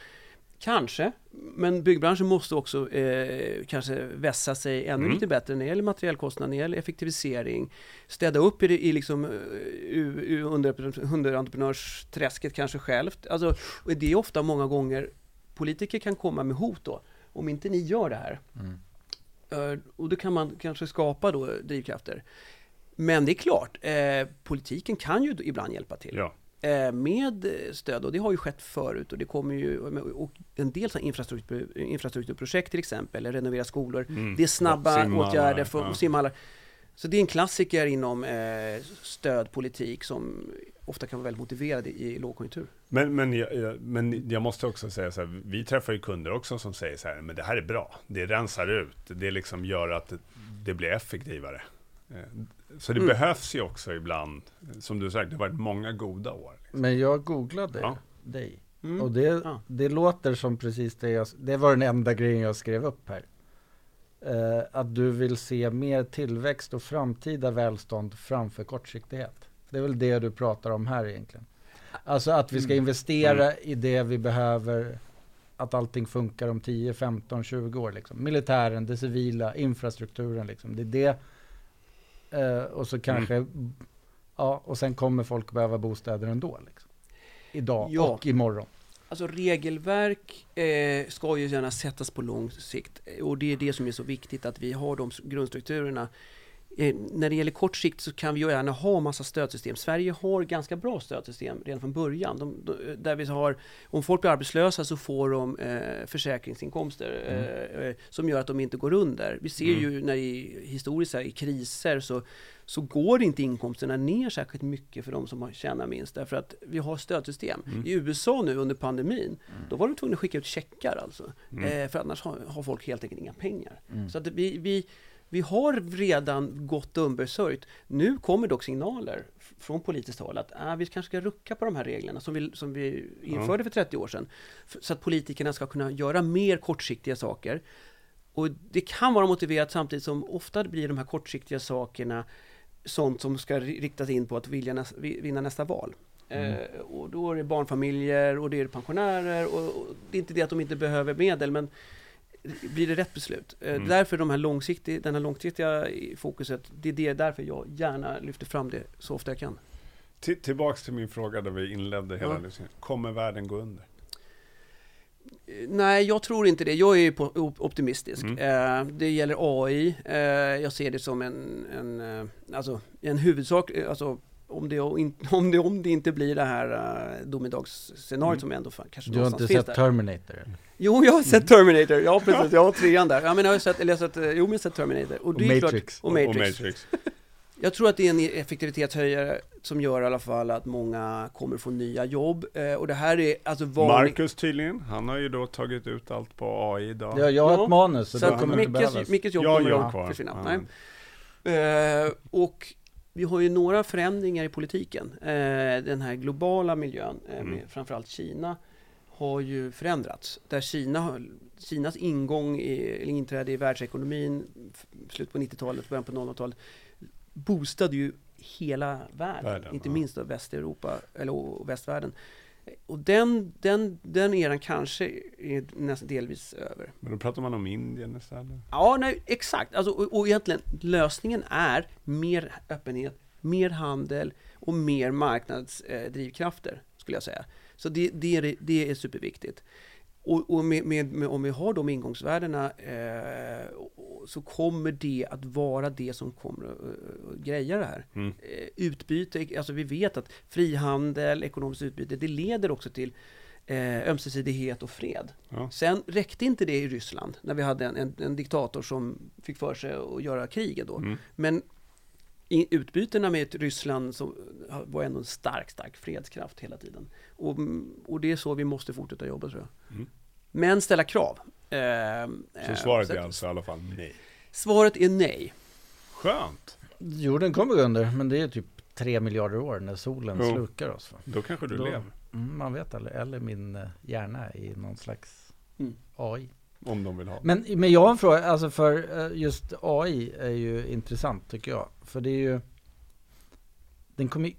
Speaker 1: Kanske, men byggbranschen måste också eh, kanske vässa sig ännu mm. lite bättre när det gäller materialkostnader, när det gäller effektivisering, städa upp i, det, i liksom, uh, under, underentreprenörsträsket kanske självt. Alltså, det är ofta många gånger politiker kan komma med hot då, om inte ni gör det här. Mm. Uh, och då kan man kanske skapa då drivkrafter. Men det är klart, eh, politiken kan ju ibland hjälpa till. Ja. Eh, med stöd, och det har ju skett förut och det kommer ju, och en del infrastruktur, infrastrukturprojekt till exempel, eller renovera skolor, mm. det är snabba ja, åtgärder för ja. simhallar. Så det är en klassiker inom eh, stödpolitik som ofta kan vara väldigt motiverad i, lågkonjunktur.
Speaker 3: Men, men, jag, men jag måste också säga så här, vi träffar ju kunder också som säger så här, men det här är bra, det rensar ut, det liksom gör att det, det blir effektivare. Eh, så det mm. behövs ju också ibland, som du sagt, det har varit många goda år.
Speaker 4: Liksom. Men jag googlade ja. dig. Mm. Och det, ja. det låter som precis det jag, det var den enda grejen jag skrev upp här. eh, att du vill se mer tillväxt och framtida välstånd framför kortsiktighet. Det är väl det du pratar om här egentligen. Alltså att vi ska
Speaker 1: Mm.
Speaker 4: investera i det vi behöver, att allting funkar om 10, 15, 20 år. Liksom. Militären, det civila, infrastrukturen. Liksom. Det är det. Eh, och så kanske, ja, och sen kommer folk behöva bostäder ändå. Liksom. Idag
Speaker 1: Ja.
Speaker 4: och imorgon.
Speaker 1: Alltså regelverk eh, ska ju gärna sättas på lång sikt och det är det som är så viktigt att vi har de grundstrukturerna. Eh, när det gäller kort sikt så kan vi ju gärna ha massa stödsystem. Sverige har ganska bra stödsystem redan från början. De, de, där vi har, om folk blir arbetslösa så får de eh, försäkringsinkomster eh, eh, som gör att de inte går under. Vi ser
Speaker 3: Mm.
Speaker 1: ju när i, historiskt här, i kriser så, så går inte inkomsterna ner särskilt mycket för de som tjänar minst därför att vi har stödsystem.
Speaker 3: Mm.
Speaker 1: I USA nu under pandemin, då var de tvungna att skicka ut checkar alltså.
Speaker 3: Mm.
Speaker 1: Eh, för annars har, har folk helt enkelt inga pengar.
Speaker 4: Mm.
Speaker 1: Så att vi, vi, vi har redan gått och undersörjt. Nu kommer dock signaler från politiskt håll att ah, vi kanske ska rucka på de här reglerna som vi, som vi införde för 30 år sedan. Så att politikerna ska kunna göra mer kortsiktiga saker. Och det kan vara motiverat samtidigt som ofta blir de här kortsiktiga sakerna sånt som ska ri- riktas in på att vilja vinna nästa val.
Speaker 3: Mm.
Speaker 1: Eh, och då är det barnfamiljer och det är pensionärer och, och det är inte det att de inte behöver medel men blir det rätt beslut? Eh,
Speaker 3: Mm.
Speaker 1: Därför de här långsiktiga, den här långsiktiga fokuset, det är det, därför jag gärna lyfter fram det så ofta jag kan.
Speaker 3: Till, tillbaks till min fråga där vi inledde hela
Speaker 1: Ja.
Speaker 3: diskussionen. Kommer världen gå under?
Speaker 1: Eh, Nej, jag tror inte det. Jag är ju optimistisk.
Speaker 3: Mm.
Speaker 1: Eh, det gäller AI. Eh, jag ser det som en, en, eh, alltså, en huvudsak. Alltså, om det, om, det, om det inte blir det här uh, domedagsscenariot
Speaker 3: Mm.
Speaker 1: som ändå fan, kanske
Speaker 4: Du har inte sett
Speaker 1: där.
Speaker 4: Terminator?
Speaker 1: Jo, jag har sett Terminator. Ja, precis. Jag har trean där. Ja, men jag har sett, eller jag har sett, eh, jo, men jag har sett Terminator. Och,
Speaker 4: Och
Speaker 1: det är
Speaker 4: Matrix.
Speaker 1: Klart, och Matrix.
Speaker 3: Och Matrix.
Speaker 1: Jag tror att det är en effektivitetshöjare som gör i alla fall att många kommer få nya jobb. Eh, och det här är alltså vanligt.
Speaker 3: Marcus tydligen, han har ju då tagit ut allt på AI idag.
Speaker 4: Ja, jag har
Speaker 1: Ja.
Speaker 4: ett manus så,
Speaker 1: Så
Speaker 4: det kommer inte
Speaker 1: Mickes,
Speaker 4: behövas.
Speaker 1: Mickes jobb
Speaker 3: jag
Speaker 1: kommer
Speaker 3: jobb kvar.
Speaker 1: försvinna. Eh, och vi har ju några förändringar i politiken. Eh, den här globala miljön,
Speaker 3: Mm.
Speaker 1: med framförallt Kina, har ju förändrats. Där Kina, Kinas ingång, i, eller inträde i världsekonomin, slut på 90-talet, början på 00-talet, boostade ju hela världen,
Speaker 3: Världen,
Speaker 1: inte
Speaker 3: ja.
Speaker 1: minst då Västeuropa, eller och västvärlden. Och den, den, den eran kanske är nästan delvis över.
Speaker 3: Men då pratar man om Indien istället.
Speaker 1: Ja, nej, exakt. Alltså, och, och egentligen, lösningen är mer öppenhet, mer handel och mer marknadsdrivkrafter, skulle jag säga. Så det, det, är, det är superviktigt. Och, och med, med, med, om vi har de ingångsvärdena eh, så kommer det att vara det som kommer att uh, greja det här.
Speaker 3: Mm.
Speaker 1: Eh, utbyte, alltså vi vet att frihandel, ekonomiskt utbyte, det leder också till eh, ömsesidighet och fred.
Speaker 3: Ja.
Speaker 1: Sen räckte inte det i Ryssland, när vi hade en, en, en diktator som fick för sig att göra kriget då.
Speaker 3: Mm.
Speaker 1: Men utbytena med ett Ryssland som var ändå en stark, stark fredskraft hela tiden. Och, och det är så vi måste fortsätta jobba tror jag.
Speaker 3: Mm.
Speaker 1: Men ställa krav. Eh,
Speaker 3: Så
Speaker 1: eh,
Speaker 3: svaret
Speaker 1: så
Speaker 3: är alltså i alla fall nej.
Speaker 1: Svaret är nej.
Speaker 3: Skönt!
Speaker 4: Jorden kommer gå under, men det är typ tre miljarder år när solen
Speaker 3: Jo.
Speaker 4: slukar oss. Va?
Speaker 3: Då kanske du
Speaker 4: Då-
Speaker 3: lever.
Speaker 4: Mm, man vet aldrig, eller min eh, hjärna i någon slags
Speaker 1: Mm.
Speaker 4: AI.
Speaker 3: Om de vill ha.
Speaker 4: Men, men jag har en fråga, alltså för eh, just AI är ju intressant tycker jag. För det är ju, den kommer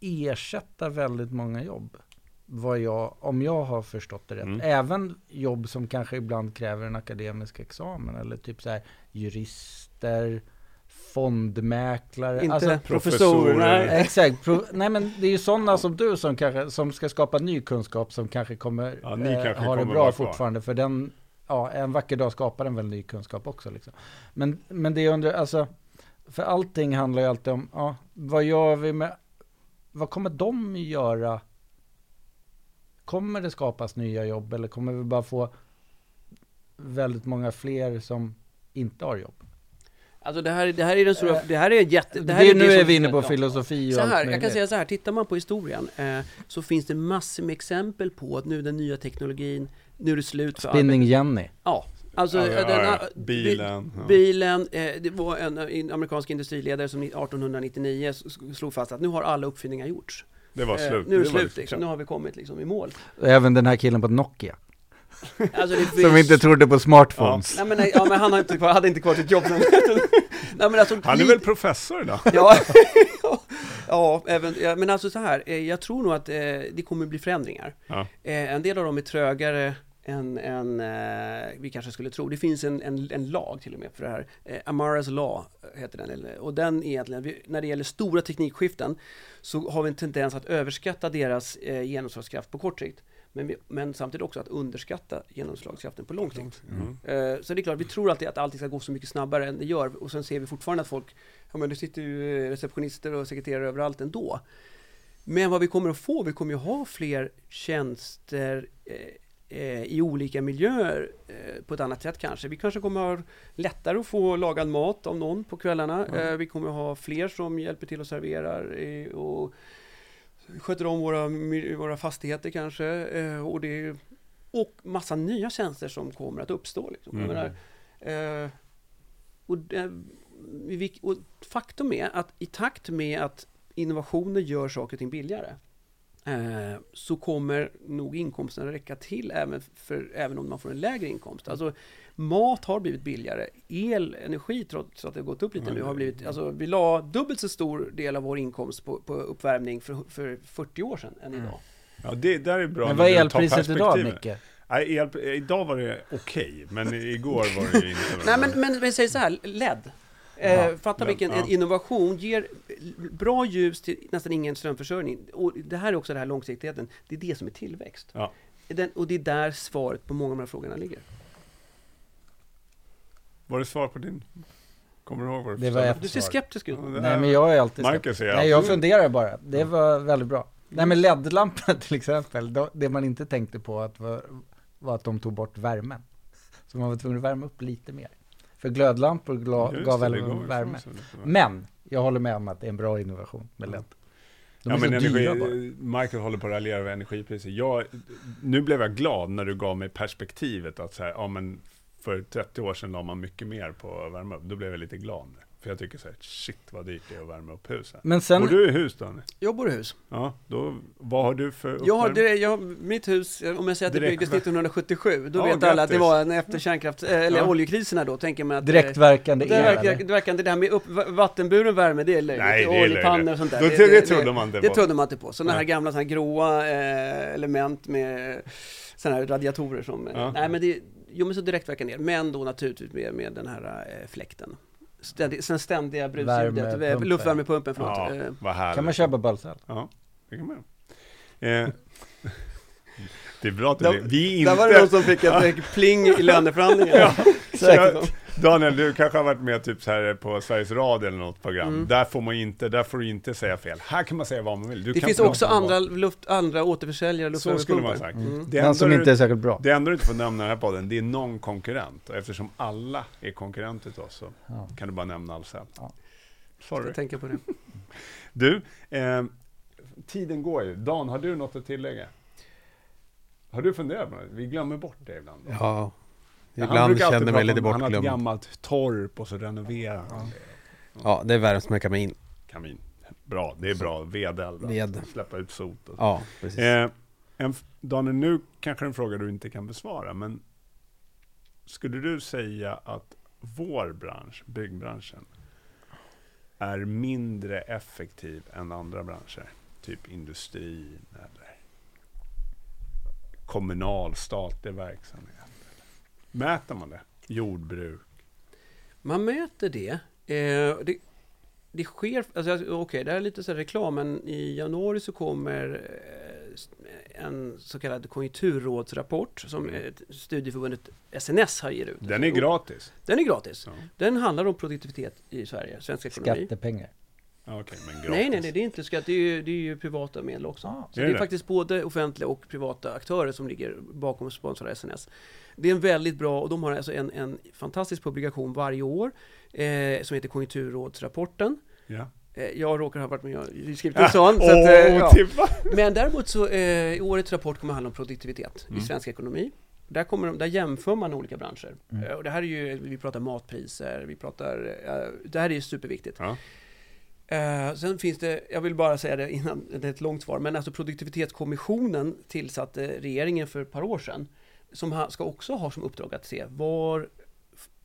Speaker 4: ersätta väldigt många jobb. Vad jag, om jag har förstått det rätt.
Speaker 3: Mm.
Speaker 4: Även jobb som kanske ibland kräver en akademisk examen. Eller typ så här jurister, fondmäklare.
Speaker 1: Inte
Speaker 4: Alltså,
Speaker 1: professorer.
Speaker 4: Exakt. Pro, nej men det är ju sådana som du som kanske som ska skapa ny kunskap som kanske kommer
Speaker 3: Ja, ni kanske
Speaker 4: ha det bra fortfarande. För den, ja, en vacker dag skapar den väl ny kunskap också. Liksom. Men, men det är under, alltså, för allting handlar ju alltid om, ja, vad gör vi med, vad kommer de göra? Kommer det skapas nya jobb eller kommer vi bara få väldigt många fler som inte har jobb?
Speaker 1: Alltså det här, det här är den stora,
Speaker 4: Eh,
Speaker 1: det här är jätte...
Speaker 4: Det
Speaker 1: här
Speaker 4: är, nu
Speaker 1: det
Speaker 4: är vi inne på filosofi och
Speaker 1: Så
Speaker 4: allt
Speaker 1: här, jag kan säga så här, tittar man på historien eh, så finns det massor med exempel på att nu den nya teknologin, nu är det slut för
Speaker 4: Spinning Jenny.
Speaker 1: Ja, alltså
Speaker 3: Ja, ja,
Speaker 1: den,
Speaker 3: ja.
Speaker 1: bi-
Speaker 3: Bilen. ja.
Speaker 1: Bilen, eh, det var en, en amerikansk industriledare som 1899 s- s- slog fast att nu har alla uppfinningar gjorts.
Speaker 3: Det var
Speaker 1: Eh,
Speaker 3: slut.
Speaker 1: nu är det
Speaker 3: var
Speaker 1: slut,
Speaker 3: liksom
Speaker 1: liksom. nu har vi kommit liksom i mål.
Speaker 4: Även den här killen på Nokia.
Speaker 1: Alltså, det
Speaker 4: Som inte trodde på smartphones.
Speaker 1: Nej men, nej, ja, men han har inte kvar, hade inte kvar sitt jobb nej, men alltså,
Speaker 3: Han är väl professor idag?
Speaker 1: Ja, ja, även, ja, men alltså så här, eh, jag tror nog att eh, det kommer bli förändringar.
Speaker 3: Ja.
Speaker 1: Eh, en del av dem är trögare än, än eh, vi kanske skulle tro. Det finns en, en, en lag till och med för det här. Eh, Amara's Law heter den. Och den är egentligen, när det gäller stora teknikskiften så har vi en tendens att överskatta deras eh, genomslagskraft på kort sikt. Men, vi, men samtidigt också att underskatta genomslagskraften på lång sikt.
Speaker 3: Mm.
Speaker 1: Så det är klart, vi tror alltid att allting ska gå så mycket snabbare än det gör och sen ser vi fortfarande att folk, ja men det sitter ju eh, receptionister och sekreterare överallt ändå. Men vad vi kommer att få, vi kommer ju ha fler tjänster eh, i olika miljöer på ett annat sätt kanske. Vi kanske kommer ha lättare att få lagad mat av någon på kvällarna. Eh, vi kommer ha fler som hjälper till och serverar och sköter om våra, våra fastigheter kanske. Eh, och, det, och massa nya tjänster som kommer att uppstå. Liksom.
Speaker 3: Mm.
Speaker 1: menar, eh, och, vi- och faktum är att i takt med att innovationer gör saker och ting billigare eh, så kommer nog inkomsten räcka till även, för, även om man får en lägre inkomst. Alltså, mat har blivit billigare. El, energi, trots att det har gått upp lite nu, har blivit... Alltså, vi la dubbelt så stor del av vår inkomst på, på uppvärmning för, för 40 år sedan än idag.
Speaker 3: Ja, det där är bra.
Speaker 4: Men vad är elpriset idag. Micke?
Speaker 3: Nej, el, idag var det okej, men igår var det ju inte bra.
Speaker 1: Nej, men, men vi säger så här, LED. Eh,
Speaker 3: Ja,
Speaker 1: fatta vilken
Speaker 3: ja.
Speaker 1: innovation, ger bra ljus till nästan ingen strömförsörjning. Och det här är också det här långsiktigheten, det är det som är tillväxt.
Speaker 3: Ja.
Speaker 1: Den, och det är där svaret på många av de här frågorna ligger.
Speaker 3: Var det svar på din? Kommer du ihåg vad du
Speaker 4: Det var
Speaker 1: Du ser skeptisk ut.
Speaker 3: Ja,
Speaker 4: Nej men jag är alltid
Speaker 3: Marcus är
Speaker 4: Nej jag funderar bara. Det var väldigt bra. Nej men LED-lamporna till exempel, då, det man inte tänkte på att var, var att de tog bort värmen. Så man var tvungen att värma upp lite mer. För glödlampor gla, gav väl värme. Men, jag håller med om att det är en bra innovation med LED. De
Speaker 3: ja, men energi. Michael håller på att raljera över energipriser. Jag, nu blev jag glad när du gav mig perspektivet att så här, ja, men för 30 år sedan la man mycket mer på att värma upp. Då blev jag lite glad. nu. För jag tycker så här, shit vad dyrt det är att värma upp hus. Här.
Speaker 4: Men sen,
Speaker 3: Bor du i hus Daniel?
Speaker 1: Jag bor i hus.
Speaker 3: Ja, då, vad har du för
Speaker 1: Jag har, det, jag, mitt hus, om jag säger att det
Speaker 3: Direkt-
Speaker 1: byggdes 1977, då
Speaker 3: Ja,
Speaker 1: vet alla att det
Speaker 3: grattis.
Speaker 1: var en efter kärnkraft, eh, eller
Speaker 3: Ja.
Speaker 1: oljekriserna då, tänker man att... eh,
Speaker 4: direktverkande
Speaker 1: det,
Speaker 4: el
Speaker 1: verkar,
Speaker 4: eller?
Speaker 1: det, det där med upp, va- vattenburen värme, det är löjligt.
Speaker 3: Nej, det är
Speaker 1: Oljepannor och
Speaker 3: löjligt.
Speaker 1: sånt där.
Speaker 3: Då- det, det trodde man inte
Speaker 1: Det
Speaker 3: på.
Speaker 1: trodde man inte på. Sådana här gamla såna här gråa eh, element med sådana här radiatorer som... eh,
Speaker 3: Ja.
Speaker 1: Nej men det, jo men så direktverkande el, men då naturligtvis med, med den här eh, fläkten. Ständig, sen ständiga brusljudet, eh, luftvärmepumpen, förlåt.
Speaker 3: Ja,
Speaker 1: Eh,
Speaker 3: vad härligt.
Speaker 4: Kan man köpa bölsel?
Speaker 3: Ja, det kan man eh, Det är bra att du
Speaker 1: Där-
Speaker 3: Vi är inte...
Speaker 1: Där var det någon som fick ett pling i löneförhandlingarna.
Speaker 3: Jag, Daniel, du kanske har varit med typ så här på Sveriges Radio eller något program.
Speaker 1: Mm.
Speaker 3: Där får man inte, där får du inte säga fel. Här kan man säga vad man vill. Du
Speaker 1: Det
Speaker 3: kan
Speaker 1: finns också andra, luft, andra återförsäljare,
Speaker 3: Så skulle man ha sagt.
Speaker 1: Mm.
Speaker 3: Det
Speaker 4: Den
Speaker 3: enda
Speaker 4: som
Speaker 3: du-
Speaker 4: inte är särskilt bra.
Speaker 3: Det enda du inte får nämna i den här podden, det är någon konkurrent. Och eftersom alla är konkurrenter till oss så
Speaker 4: Ja.
Speaker 3: kan du bara nämna Ahlsell.
Speaker 4: Ja.
Speaker 3: Sorry.
Speaker 1: Jag tänker på det.
Speaker 3: Du, eh, tiden går ju. Dan, har du något att tillägga? Har du funderat på det? Vi glömmer bort det ibland.
Speaker 2: Ja,
Speaker 3: Han
Speaker 2: ibland känner mig
Speaker 3: prata
Speaker 2: lite
Speaker 3: om- Han har ett
Speaker 2: bortglömd.
Speaker 3: gammalt torp och så renoverar han det.
Speaker 2: Ja, det värms med kamin.
Speaker 3: Kamin. Bra, det är bra. Vedeld.
Speaker 2: Ved.
Speaker 3: Släppa ut sot. Och så.
Speaker 2: Ja, precis.
Speaker 3: Eh, en, Daniel, nu kanske en fråga du inte kan besvara, men skulle du säga att vår bransch, byggbranschen, är mindre effektiv än andra branscher? Typ industrin eller kommunal, statlig verksamhet? Mäter man det? Jordbruk?
Speaker 1: Man mäter det. Eh, det, det sker, alltså, okej, det här är lite så här reklam, men i januari så kommer eh, en så kallad konjunkturrådsrapport som
Speaker 3: Mm.
Speaker 1: ett studieförbundet SNS har gett ut.
Speaker 3: Den är gratis.
Speaker 1: Den är gratis.
Speaker 3: Ja.
Speaker 1: Den handlar om produktivitet i Sverige, svensk ekonomi.
Speaker 4: Skattepengar.
Speaker 3: Ja, Okej, men gratis.
Speaker 1: Nej, nej, nej, det är inte skatt. Det är ju, det är ju privata medel också.
Speaker 4: Ah.
Speaker 1: Så
Speaker 3: Är
Speaker 1: det är
Speaker 3: det?
Speaker 1: faktiskt både offentliga och privata aktörer som ligger bakom och sponsrar SNS. Det är en väldigt bra, och de har alltså en, en fantastisk publikation varje år eh, som heter Konjunkturrådsrapporten.
Speaker 3: Ja.
Speaker 1: Eh, jag råkar ha varit med och skrivit en sån. så
Speaker 3: Åh,
Speaker 1: att, eh, ja. Men däremot så, eh, i årets rapport kommer handla om produktivitet
Speaker 3: Mm.
Speaker 1: i svensk ekonomi. Där, kommer de, där jämför man olika branscher.
Speaker 4: Mm.
Speaker 1: Eh, och det här är ju, vi pratar matpriser, vi pratar, eh, det här är ju superviktigt.
Speaker 3: Ja.
Speaker 1: Eh, sen finns det, jag vill bara säga det innan det är ett långt svar, men alltså produktivitetskommissionen tillsatte regeringen för ett par år sedan. som ha, ska också ha som uppdrag att se var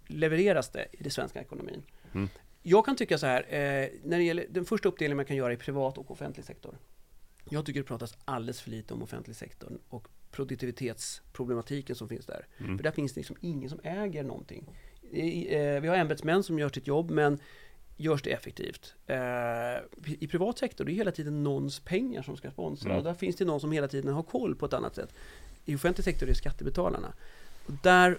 Speaker 1: levereras det i den svenska ekonomin.
Speaker 3: Mm.
Speaker 1: Jag kan tycka så här, eh, när det gäller den första uppdelningen man kan göra i privat och offentlig sektor. Jag tycker det pratas alldeles för lite om offentlig sektor och produktivitetsproblematiken som finns där.
Speaker 3: Mm.
Speaker 1: För där finns det liksom ingen som äger någonting. I, eh, vi har ämbetsmän som gör sitt jobb, men görs det effektivt? Eh, I privat sektor, det är hela tiden någons pengar som ska sponsra.
Speaker 3: Mm.
Speaker 1: Och där finns det någon som hela tiden har koll på ett annat sätt. I offentlig sektor är det skattebetalarna. Och där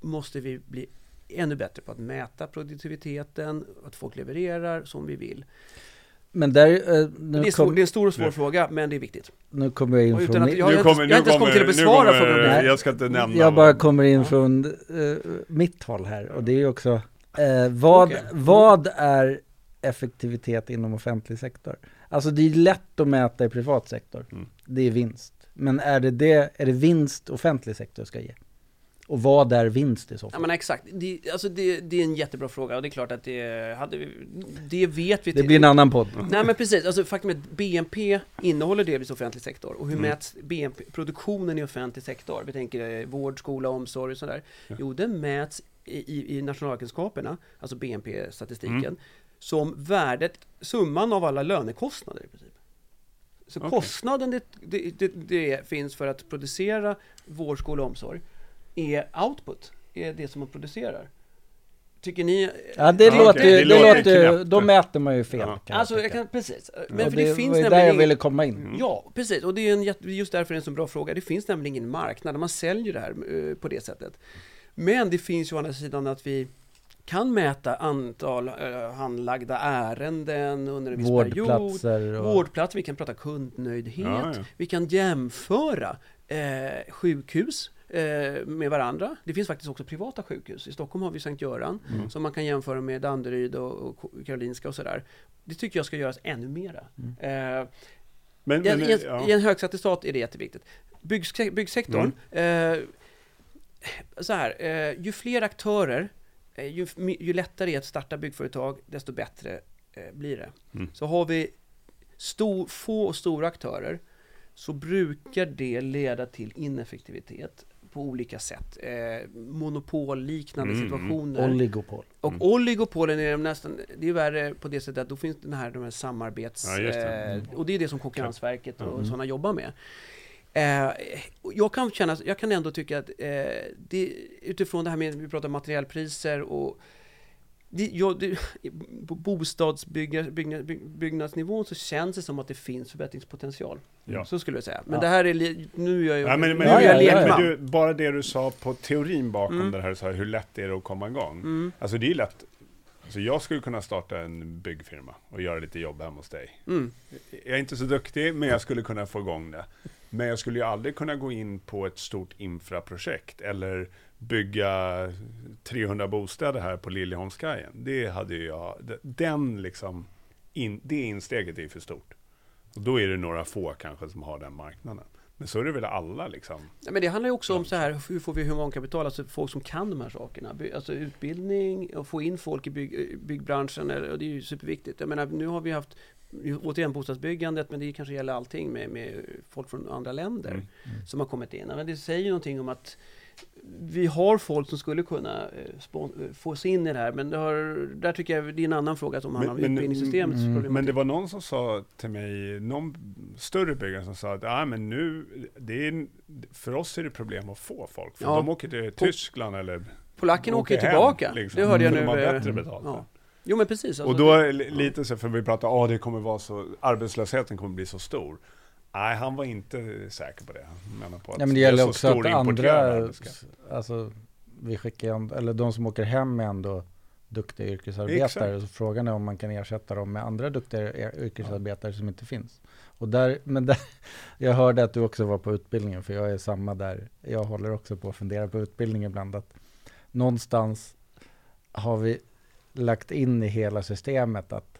Speaker 1: måste vi bli ännu bättre på att mäta produktiviteten, att folk levererar som vi vill.
Speaker 4: Men där, eh, nu,
Speaker 1: Det är, svår,
Speaker 4: kom,
Speaker 1: det är en stor och svår
Speaker 3: Nu.
Speaker 1: fråga, men det är viktigt.
Speaker 4: nu kommer jag in från...
Speaker 1: att- jag- har inte- jag har inte ens kommit till att
Speaker 3: nu
Speaker 1: besvara
Speaker 3: kommer-
Speaker 1: frågan.
Speaker 3: Jag ska inte nämna.
Speaker 4: Jag bara kommer in från eh, mitt håll här och det är ju också eh, vad,
Speaker 1: Okej.
Speaker 4: vad är effektivitet inom offentlig sektor? Alltså det är lätt att mäta i privat sektor.
Speaker 3: Mm.
Speaker 4: Det är vinst. Men är det, det, är det vinst offentlig sektor ska ge? Och vad är vinst i så
Speaker 1: Ja
Speaker 4: fall?
Speaker 1: men exakt, det, alltså det, det är en jättebra fråga och det är klart att det hade vi, det vet vi
Speaker 4: det blir en annan podd.
Speaker 1: Nej men precis, alltså faktum är att BNP innehåller delvis offentlig sektor och hur
Speaker 3: Mm.
Speaker 1: mäts BNP, produktionen i offentlig sektor? Vi tänker eh, vård, skola, omsorg och sådär.
Speaker 3: Ja.
Speaker 1: Jo, den mäts i, i, nationalräkenskaperna, alltså BNP-statistiken,
Speaker 3: Mm.
Speaker 1: som värdet, summan av alla lönekostnader i princip. Så
Speaker 3: Okej.
Speaker 1: kostnaden det, det, det, det finns för att producera vård, skola och omsorg är output, är det som man producerar. Tycker ni?
Speaker 4: Ja det
Speaker 3: Ja,
Speaker 4: låter ju,
Speaker 3: Det
Speaker 4: det
Speaker 3: låter
Speaker 4: låter då mäter man ju fel.
Speaker 3: Ja.
Speaker 4: kan
Speaker 1: Alltså, jag kan, precis. Men för det,
Speaker 4: det,
Speaker 1: finns
Speaker 4: var ju där
Speaker 1: nämligen
Speaker 4: jag ville komma in.
Speaker 3: Mm.
Speaker 1: Ja, precis. Och det är en, just därför är det en så bra fråga. Det finns nämligen ingen marknad man säljer det här eh, på det sättet. Men det finns ju å andra sidan att vi kan mäta antal eh, handlagda ärenden under en viss period.
Speaker 4: Vårdplatser och...
Speaker 1: Vårdplatser, vi kan prata kundnöjdhet.
Speaker 3: Ja, ja.
Speaker 1: Vi kan jämföra eh, sjukhus eh, med varandra. Det finns faktiskt också privata sjukhus. I Stockholm har vi Sankt Göran
Speaker 3: Mm.
Speaker 1: som man kan jämföra med Danderyd och, och Karolinska och sådär. Det tycker jag ska göras ännu mera.
Speaker 4: Mm.
Speaker 1: Eh,
Speaker 3: Men,
Speaker 1: i,
Speaker 3: men,
Speaker 1: en- i, en-
Speaker 3: ja.
Speaker 1: I en högsatt stat är det jätteviktigt. Byggse- byggsektorn,
Speaker 3: Mm.
Speaker 1: Så här, eh, ju fler aktörer, eh, ju, ju lättare är det att starta byggföretag, desto bättre eh, blir det.
Speaker 3: Mm.
Speaker 1: Så har vi stor, få och stora aktörer, så brukar det leda till ineffektivitet på olika sätt. Eh, monopolliknande
Speaker 3: Mm, mm.
Speaker 1: situationer.
Speaker 4: Oligopol.
Speaker 1: Och
Speaker 3: Mm.
Speaker 1: oligopolen är nästan, det är värre på det sättet att då finns den här, de här samarbets...
Speaker 3: Ja, det.
Speaker 1: eh, och det är det som Konkurrensverket och
Speaker 3: Mm.
Speaker 1: sådana jobbar med. Eh, jag kan känna, jag kan ändå tycka att eh, det, utifrån det här med, vi pratar materialpriser och det, jag, det, på bostadsbyggnadsnivån så känns det som att det finns förbättringspotential.
Speaker 3: Ja.
Speaker 1: Så skulle jag säga. Men
Speaker 4: Ja.
Speaker 1: det här är, nu är jag,
Speaker 3: Ja, men, men,
Speaker 1: nu
Speaker 4: Ja,
Speaker 1: är jag
Speaker 4: ja, ja,
Speaker 1: lekman.
Speaker 3: du, bara det du sa på teorin bakom
Speaker 1: Mm.
Speaker 3: det här, så här, hur lätt är det att komma igång?
Speaker 1: Mm,
Speaker 3: Alltså det är lätt. Alltså jag skulle kunna starta en byggfirma och göra lite jobb hemma hos dig.
Speaker 1: mm.
Speaker 3: Jag är inte så duktig, men jag skulle kunna få igång det. Men jag skulle ju aldrig kunna gå in på ett stort infraprojekt eller bygga 300 bostäder här på Liljeholmskajen. Det hade jag, den liksom, in, det insteget är för stort. Och då är det några få kanske som har den marknaden. Men så är det väl alla liksom.
Speaker 1: Ja, men det handlar ju också om så här, hur får vi humankapital, alltså folk som kan de här sakerna. Alltså utbildning och få in folk i bygg, byggbranschen, eller- och det är ju superviktigt. Jag menar, nu har vi haft återigen bostadsbyggandet, men det kanske gäller allting med, med folk från andra länder
Speaker 3: Mm.
Speaker 1: som har kommit in. Men det säger ju någonting om att vi har folk som skulle kunna eh, få sig in i det här, men det har, där tycker jag det är en annan fråga som handlar om utbildningssystemets
Speaker 4: mm,
Speaker 1: problematik.
Speaker 3: Men det var någon som sa till mig, någon större byggare som sa att ah, men nu, det är, för oss är det problem att få folk. För
Speaker 1: Ja.
Speaker 3: de åker till Tyskland eller
Speaker 1: Polackerna åker ju
Speaker 3: hem,
Speaker 1: tillbaka.
Speaker 3: liksom.
Speaker 1: Det hörde jag nu.
Speaker 3: De har
Speaker 1: eh,
Speaker 3: bättre betalt.
Speaker 1: Ja. Jo men precis.
Speaker 3: Och
Speaker 1: alltså
Speaker 3: då
Speaker 1: det-
Speaker 3: lite så, för vi pratar, ah, det kommer vara så, arbetslösheten kommer bli så stor. Nej, han var inte säker på det. Han menar på att
Speaker 4: Ja men det gäller
Speaker 3: så
Speaker 4: också att andra, alltså vi skickar eller de som åker hem är ändå duktiga yrkesarbetare.
Speaker 3: Exakt.
Speaker 4: Så frågan är om man kan ersätta dem med andra duktiga er- yrkesarbetare som inte finns. Och där, men där, jag hörde att du också var på utbildningen, för jag är samma där. Jag håller också på att fundera på utbildning ibland. Att någonstans har vi lagt in i hela systemet att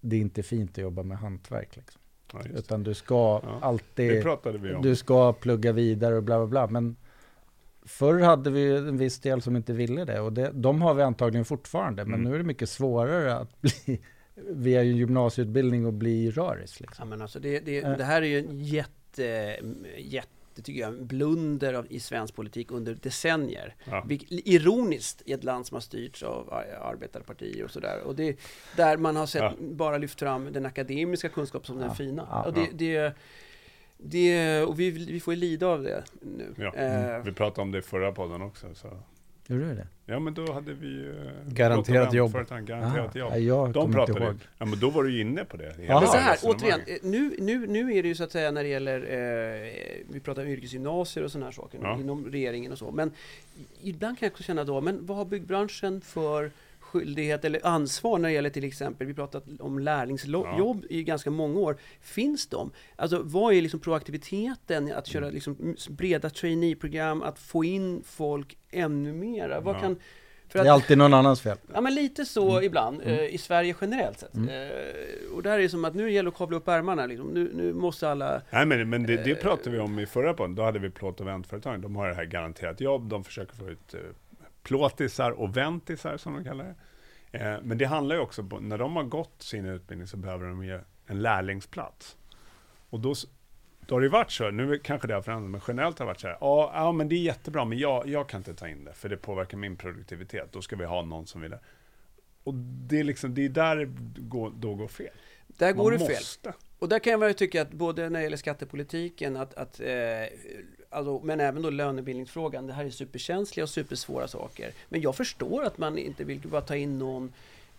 Speaker 4: det inte är fint att jobba med hantverk. Liksom.
Speaker 3: Ja.
Speaker 4: Utan du ska
Speaker 3: Ja,
Speaker 4: alltid du ska plugga vidare och bla bla bla. Men förr hade vi en viss del som inte ville det och det, de har vi antagligen fortfarande. Men
Speaker 3: Mm.
Speaker 4: nu är det mycket svårare att bli via en gymnasieutbildning och bli röris.
Speaker 1: Ja,
Speaker 4: Liksom.
Speaker 1: men alltså det, det, det här är ju en jätte, det tycker jag är en blunder av, i svensk politik under decennier.
Speaker 3: Ja.
Speaker 1: Ironiskt i ett land som har styrts av ar- arbetarpartier och sådär. Och det, där man har sett,
Speaker 3: Ja.
Speaker 1: bara lyft fram den akademiska kunskapen som
Speaker 4: Ja,
Speaker 1: den fina. och det, det, det, och vi, vi får ju lida av det nu.
Speaker 3: Ja.
Speaker 1: Eh,
Speaker 3: Vi pratade om det i förra podden också. Så.
Speaker 4: Gjorde du det?
Speaker 3: Ja men då hade vi ju... eh,
Speaker 2: Garanterat jobb.
Speaker 3: företag, Garanterat
Speaker 4: Ah,
Speaker 3: jobb.
Speaker 4: ja, jag
Speaker 3: De pratade
Speaker 4: ihåg.
Speaker 3: ju. Ja men då var du ju inne på det.
Speaker 4: Jaha.
Speaker 1: Men så här, återigen, eh, nu, nu, nu är det ju så att säga när det gäller, eh, vi pratar om yrkesgymnasier och sådana här saker
Speaker 3: Ja.
Speaker 1: inom regeringen och så. Men ibland kan jag också känna då, men vad har byggbranschen för skyldighet eller ansvar när det gäller till exempel, vi pratat om lärlingsjobb i ganska många år. Finns de? Alltså vad är liksom proaktiviteten att köra liksom breda traineeprogram, att få in folk ännu mera? Vad
Speaker 3: Ja.
Speaker 1: kan, för
Speaker 4: Det
Speaker 1: att,
Speaker 4: är alltid någon annans fel.
Speaker 1: Ja men lite så
Speaker 4: Mm.
Speaker 1: ibland,
Speaker 4: Mm.
Speaker 1: eh, i Sverige generellt sett.
Speaker 4: Mm.
Speaker 1: Eh, och där är det som att nu gäller det att kavla upp ärmarna liksom. nu, nu måste alla...
Speaker 3: Nej men, men det, det
Speaker 1: Eh,
Speaker 3: pratade vi om i förra podden. Då hade vi plåt och väntföretag. De har det här garanterat jobb. De försöker få ut eh, plåtisar och ventisar som de kallar det. Eh, men det handlar ju också på, när de har gått sin utbildning så behöver de ge en lärlingsplats. Och då, då har det ju varit så, nu kanske det har förändrats, men generellt har det varit så här, ja, ja men det är jättebra, men jag, jag kan inte ta in det, för det påverkar min produktivitet. Då ska vi ha någon som vill det. Och det är liksom, det är där det går, då går fel.
Speaker 1: Där går det
Speaker 3: Man
Speaker 1: fel.
Speaker 3: måste.
Speaker 1: Och där kan jag väl tycka att både när det gäller skattepolitiken, att, att, eh, alltså, men även då lönebildningsfrågan, det här är superkänsliga och supersvåra saker. Men jag förstår att man inte vill bara ta in någon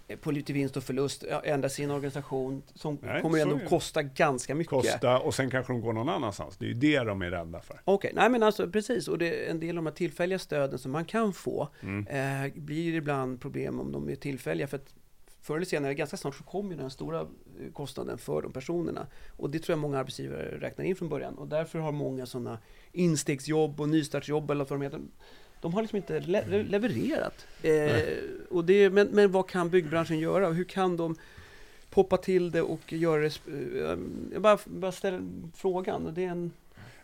Speaker 1: eh, på lite vinst och förlust, ändra sin organisation som
Speaker 3: Nej,
Speaker 1: kommer ändå kosta ganska mycket.
Speaker 3: Kosta och sen kanske de går någon annanstans. Det är ju det de är rädda för.
Speaker 1: Okej, nej men alltså precis, och det, en del av de här tillfälliga stöden som man kan få
Speaker 3: Mm.
Speaker 1: eh, blir ibland problem om de är tillfälliga. För att förr eller senare, ganska snart, så kommer den stora eh, kostnaden för de personerna. Och det tror jag många arbetsgivare räknar in från början. Och därför har många sådana instegsjobb och nystartsjobb eller vad de heter. De har liksom inte le levererat. Eh, och det, men, men vad kan byggbranschen göra? Hur kan de poppa till det och göra det... Eh, jag bara, bara ställer frågan. Och det är en,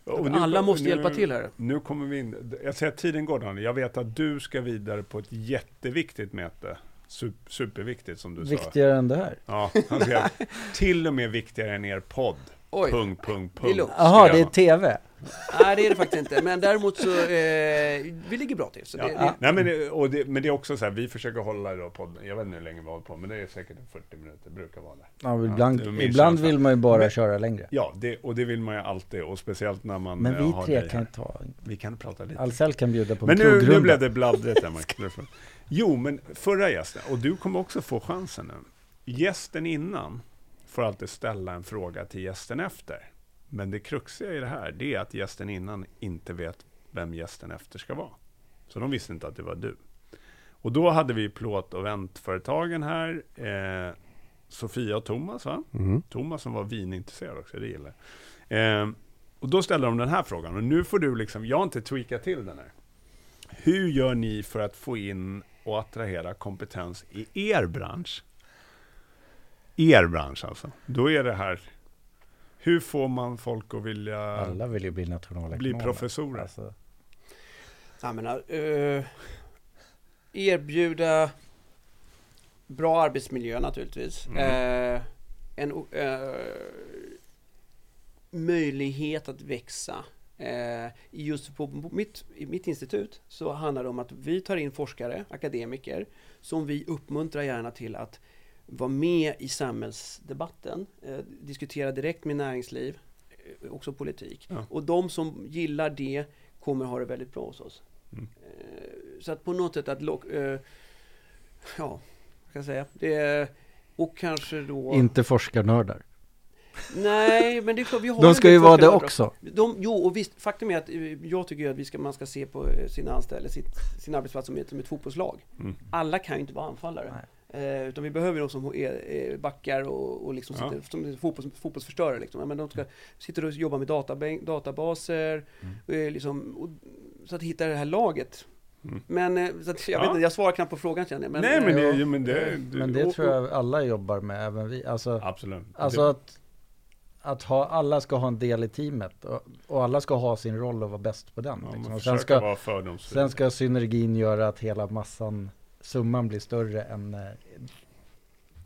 Speaker 3: nu
Speaker 1: alla måste
Speaker 3: nu-
Speaker 1: hjälpa till här.
Speaker 3: Nu kommer vi in. Jag säger att tiden går Daniel. Jag vet att du ska vidare på ett jätteviktigt möte. Sup- Superviktigt som du sa.
Speaker 4: Viktigare än det här.
Speaker 3: Ja, han ska, till och med viktigare än er podd.
Speaker 1: Oj.
Speaker 3: Punkt, punkt,
Speaker 1: Det lugnt.
Speaker 4: Jaha,
Speaker 3: skrev
Speaker 4: det är. TV.
Speaker 1: Nej, det är det faktiskt inte. Men däremot så, eh, vi ligger bra till. Så det,
Speaker 3: Ja.
Speaker 1: det,
Speaker 3: Nej, men, det, och det, men det är också så här, vi försöker hålla då podden, jag vet inte hur länge vi har hållit på, men det är säkert en 40 minuter, brukar vara det.
Speaker 4: Ja, ibland
Speaker 3: det min
Speaker 4: ibland vill man ju bara
Speaker 3: Men-
Speaker 4: köra längre.
Speaker 3: Ja, det, och det vill man ju alltid, och speciellt när man
Speaker 4: Men
Speaker 3: eh,
Speaker 4: vi
Speaker 3: har
Speaker 4: tre kan ta...
Speaker 3: Vi kan prata lite.
Speaker 4: Ahlsell kan bjuda på
Speaker 3: Men
Speaker 4: en
Speaker 3: nu, nu
Speaker 4: krogrunda.
Speaker 3: blev det bladdrigt här, Mark. Jo, men förra gästen, och du kommer också få chansen nu. Gästen innan får alltid ställa en fråga till gästen efter. Men det kruxiga i det här, det är att gästen innan inte vet vem gästen efter ska vara. Så de visste inte att det var du. Och då hade vi plåt och väntföretagen här. Eh, Sofia och Thomas, va?
Speaker 2: Mm.
Speaker 3: Thomas som var vinintresserad också, det gillar eh, Och då ställde de den här frågan, och nu får du liksom, jag har inte tweakat till den här. Hur gör ni för att få in och attrahera kompetens i er bransch? Er bransch alltså. Då är det här, hur får man folk att vilja
Speaker 4: Alla vill ju bli nationalekonomer.
Speaker 3: bli professorer?
Speaker 4: Alltså,
Speaker 1: jag menar, eh, erbjuda bra arbetsmiljö naturligtvis.
Speaker 3: Mm.
Speaker 1: Eh, en eh, möjlighet att växa. Eh, just på mitt, i mitt institut så handlar det om att vi tar in forskare, akademiker, som vi uppmuntrar gärna till att vara med i samhällsdebatten, eh, diskutera direkt med näringsliv, eh, också politik.
Speaker 3: Ja.
Speaker 1: Och de som gillar det kommer ha det väldigt bra hos oss.
Speaker 3: Mm.
Speaker 1: Så att på något sätt att lock, ja, ska jag säga, det och kanske då...
Speaker 4: Inte forskarnördar.
Speaker 1: Nej, men det är klart, vi har
Speaker 4: De ska ju vara det också.
Speaker 1: de, jo, och visst, faktum är att eh, jag tycker att vi ska, man ska se på eh, sina anställda, sitt, sin arbetsplats som ett, som ett fotbollslag.
Speaker 3: Mm.
Speaker 1: Alla kan ju inte vara anfallare. Eh, utan vi behöver de som är, är backar och, och liksom
Speaker 3: Ja.
Speaker 1: sitter, som är fotbolls, fotbollsförstörare. Liksom. Ja, Men de ska sitta och jobba med databänk, databaser,
Speaker 3: Mm.
Speaker 1: eh, liksom, och, så att hitta det här laget.
Speaker 3: Mm.
Speaker 1: Men eh, så att, jag,
Speaker 3: Ja.
Speaker 1: vet inte, jag svarar knappt på frågan känner jag. Men,
Speaker 3: Nej, men
Speaker 1: eh,
Speaker 3: det, jo, men det,
Speaker 4: Eh, Men det
Speaker 3: och-
Speaker 4: tror jag alla jobbar med, även vi. Alltså,
Speaker 3: Absolut.
Speaker 4: alltså
Speaker 3: det,
Speaker 4: att, att ha, alla ska ha en del i teamet och, och alla ska ha sin roll och vara bäst på den.
Speaker 3: ja,
Speaker 4: liksom. sen, ska, sen ska synergin göra att hela massan, summan blir större än eh,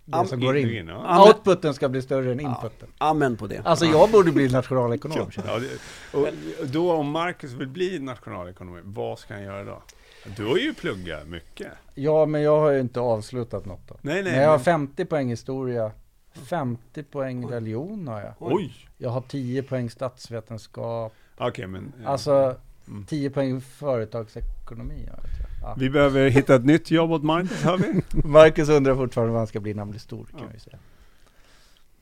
Speaker 4: det som går in.
Speaker 3: ja.
Speaker 1: Ja, men-
Speaker 4: Outputen ska bli större än inputen.
Speaker 1: Amen på det.
Speaker 4: Alltså jag borde bli nationalekonom.
Speaker 3: Ja, det, och då om Marcus vill bli nationalekonom, vad ska han göra då? Du har ju pluggat mycket.
Speaker 4: Ja, men jag har ju inte avslutat något då.
Speaker 3: Nej, nej.
Speaker 4: Men jag har
Speaker 3: men-
Speaker 4: 50 poäng historia, 50 poäng religion har jag.
Speaker 3: Oj!
Speaker 4: Jag har 10 poäng statsvetenskap,
Speaker 3: Okej, men... eh,
Speaker 4: alltså
Speaker 3: Mm.
Speaker 4: 10 poäng företagsekonomi har jag. tror jag. Ja.
Speaker 3: Vi behöver hitta ett nytt jobb åt Marcus, hör vi?
Speaker 4: Marcus undrar fortfarande vad han ska bli när han blir stor kan
Speaker 3: Ja.
Speaker 4: vi säga.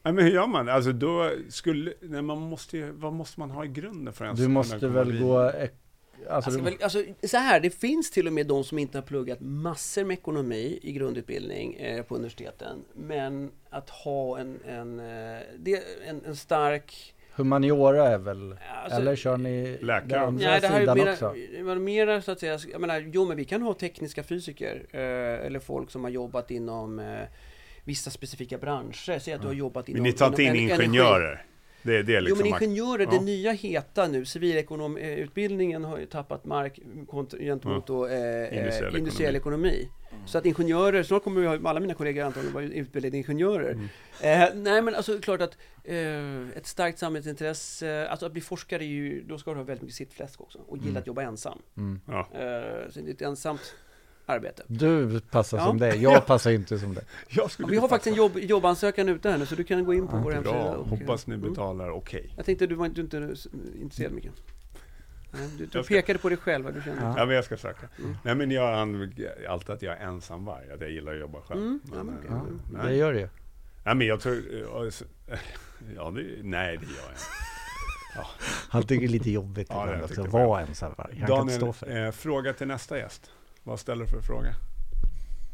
Speaker 3: Nej, men hur gör man? Alltså då skulle... Nej, man måste ju, vad måste man ha i grunden för ens
Speaker 4: Du måste väl gå... Alltså,
Speaker 1: Alltså, väl, alltså, så här, det finns till och med de som inte har pluggat massor med ekonomi i grundutbildning eh, på universiteten. Men att ha en, en, eh, det, en, en stark...
Speaker 4: humaniora är väl...
Speaker 1: Alltså,
Speaker 4: eller kör ni
Speaker 3: Läkare.
Speaker 4: den andra
Speaker 1: Nej, det här är
Speaker 4: sidan
Speaker 1: mera,
Speaker 4: också?
Speaker 1: mera så att säga, jag menar, jo men vi kan ha tekniska fysiker eh, eller folk som har jobbat inom eh, vissa specifika branscher. Säg att du har jobbat inom...
Speaker 3: Men ni tar inte in
Speaker 1: energi.
Speaker 3: ingenjörer? Det, det är
Speaker 1: Jo
Speaker 3: liksom...
Speaker 1: men
Speaker 3: man-
Speaker 1: ingenjörer,
Speaker 3: ja.
Speaker 1: det nya heta nu, civilekonomutbildningen har ju tappat mark gentemot då, eh,
Speaker 3: Industriell
Speaker 1: industriell, industriell ekonomi. Så att ingenjörer, snart kommer ha, alla mina kollegor antagligen vara utbildade ingenjörer.
Speaker 3: Mm.
Speaker 1: Eh, nej men alltså klart att eh, ett starkt samhällsintresse, alltså att bli forskare är ju, då ska du ha väldigt mycket sittfläsk också och gilla
Speaker 4: Mm.
Speaker 1: att jobba ensam.
Speaker 4: Mm.
Speaker 3: Ja.
Speaker 1: Eh, så det är ett ensamt arbete.
Speaker 4: Du passar
Speaker 1: Ja.
Speaker 4: som det, jag passar inte som det.
Speaker 3: Jag skulle
Speaker 1: Ja, vi har faktiskt en jobb, jobbansökan ute här nu så du kan gå in på
Speaker 4: Ja,
Speaker 1: vår hemsida.
Speaker 3: Bra,
Speaker 1: och-
Speaker 3: hoppas ni
Speaker 1: Mm.
Speaker 3: betalar okej.
Speaker 1: Jag tänkte du var inte, du inte intresserad mycket. Nej, du, du
Speaker 3: ska-
Speaker 1: pekade på dig själv, du kände.
Speaker 4: Ja.
Speaker 3: Ja, men jag ska försöka.
Speaker 1: Mm.
Speaker 3: Nej, men jag har alltid att jag är ensamvarg, att jag gillar att jobba själv.
Speaker 1: Mm, ja,
Speaker 3: Men,
Speaker 1: men
Speaker 3: eh.
Speaker 4: Ja,
Speaker 3: nej.
Speaker 4: det gör det ju.
Speaker 3: Nej, men jag tror... ja, Ja, det, nej, det gör jag inte.
Speaker 4: Han tycker det är lite jobbigt
Speaker 3: Ja,
Speaker 4: ibland att
Speaker 3: jag.
Speaker 4: vara ensam. Han kan inte
Speaker 3: Daniel,
Speaker 4: stå för det.
Speaker 3: eh, fråga till nästa gäst. Vad ställer du för fråga?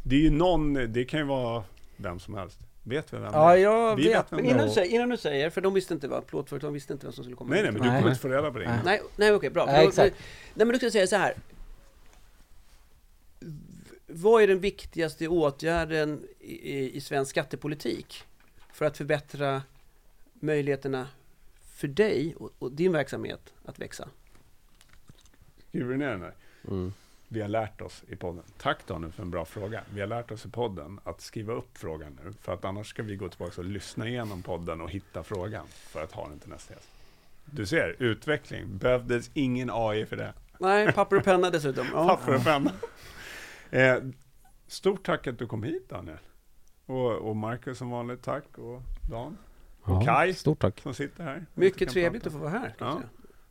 Speaker 3: Det är ju någon, det kan ju vara vem som helst. Vet vi vem
Speaker 4: Ja,
Speaker 3: det är?
Speaker 4: jag
Speaker 3: Vi
Speaker 4: vet.
Speaker 3: vet
Speaker 1: Men innan du, säger, innan du säger, för de visste inte vad, plåtföretagen visste inte vem som skulle komma
Speaker 3: Nej, nej, men du kommer inte få reda på det.
Speaker 4: Nej.
Speaker 1: Nej, okej, bra.
Speaker 4: Nej, exakt.
Speaker 1: Nej, men ska jag säga så här. Vad är den viktigaste åtgärden i, i, svensk skattepolitik för att förbättra möjligheterna för dig och, och din verksamhet att växa?
Speaker 3: Skriver du ner den där? Vi har lärt oss i podden. Tack Daniel för en bra fråga. Vi har lärt oss i podden att skriva upp frågan nu. För att annars ska vi gå tillbaka och lyssna igenom podden och hitta frågan. För att ha den till nästa gäst. Du ser, utveckling. Behövdes ingen AI för det.
Speaker 1: Nej, papper och penna dessutom. Ja.
Speaker 3: Papper och penna. Eh, stort tack att du kom hit Daniel. Och, och Marcus som vanligt, tack. Och Dan Och Kai.
Speaker 2: Stort tack.
Speaker 3: som sitter här.
Speaker 1: Mycket trevligt
Speaker 3: prata.
Speaker 1: att få vara här.
Speaker 3: Ja.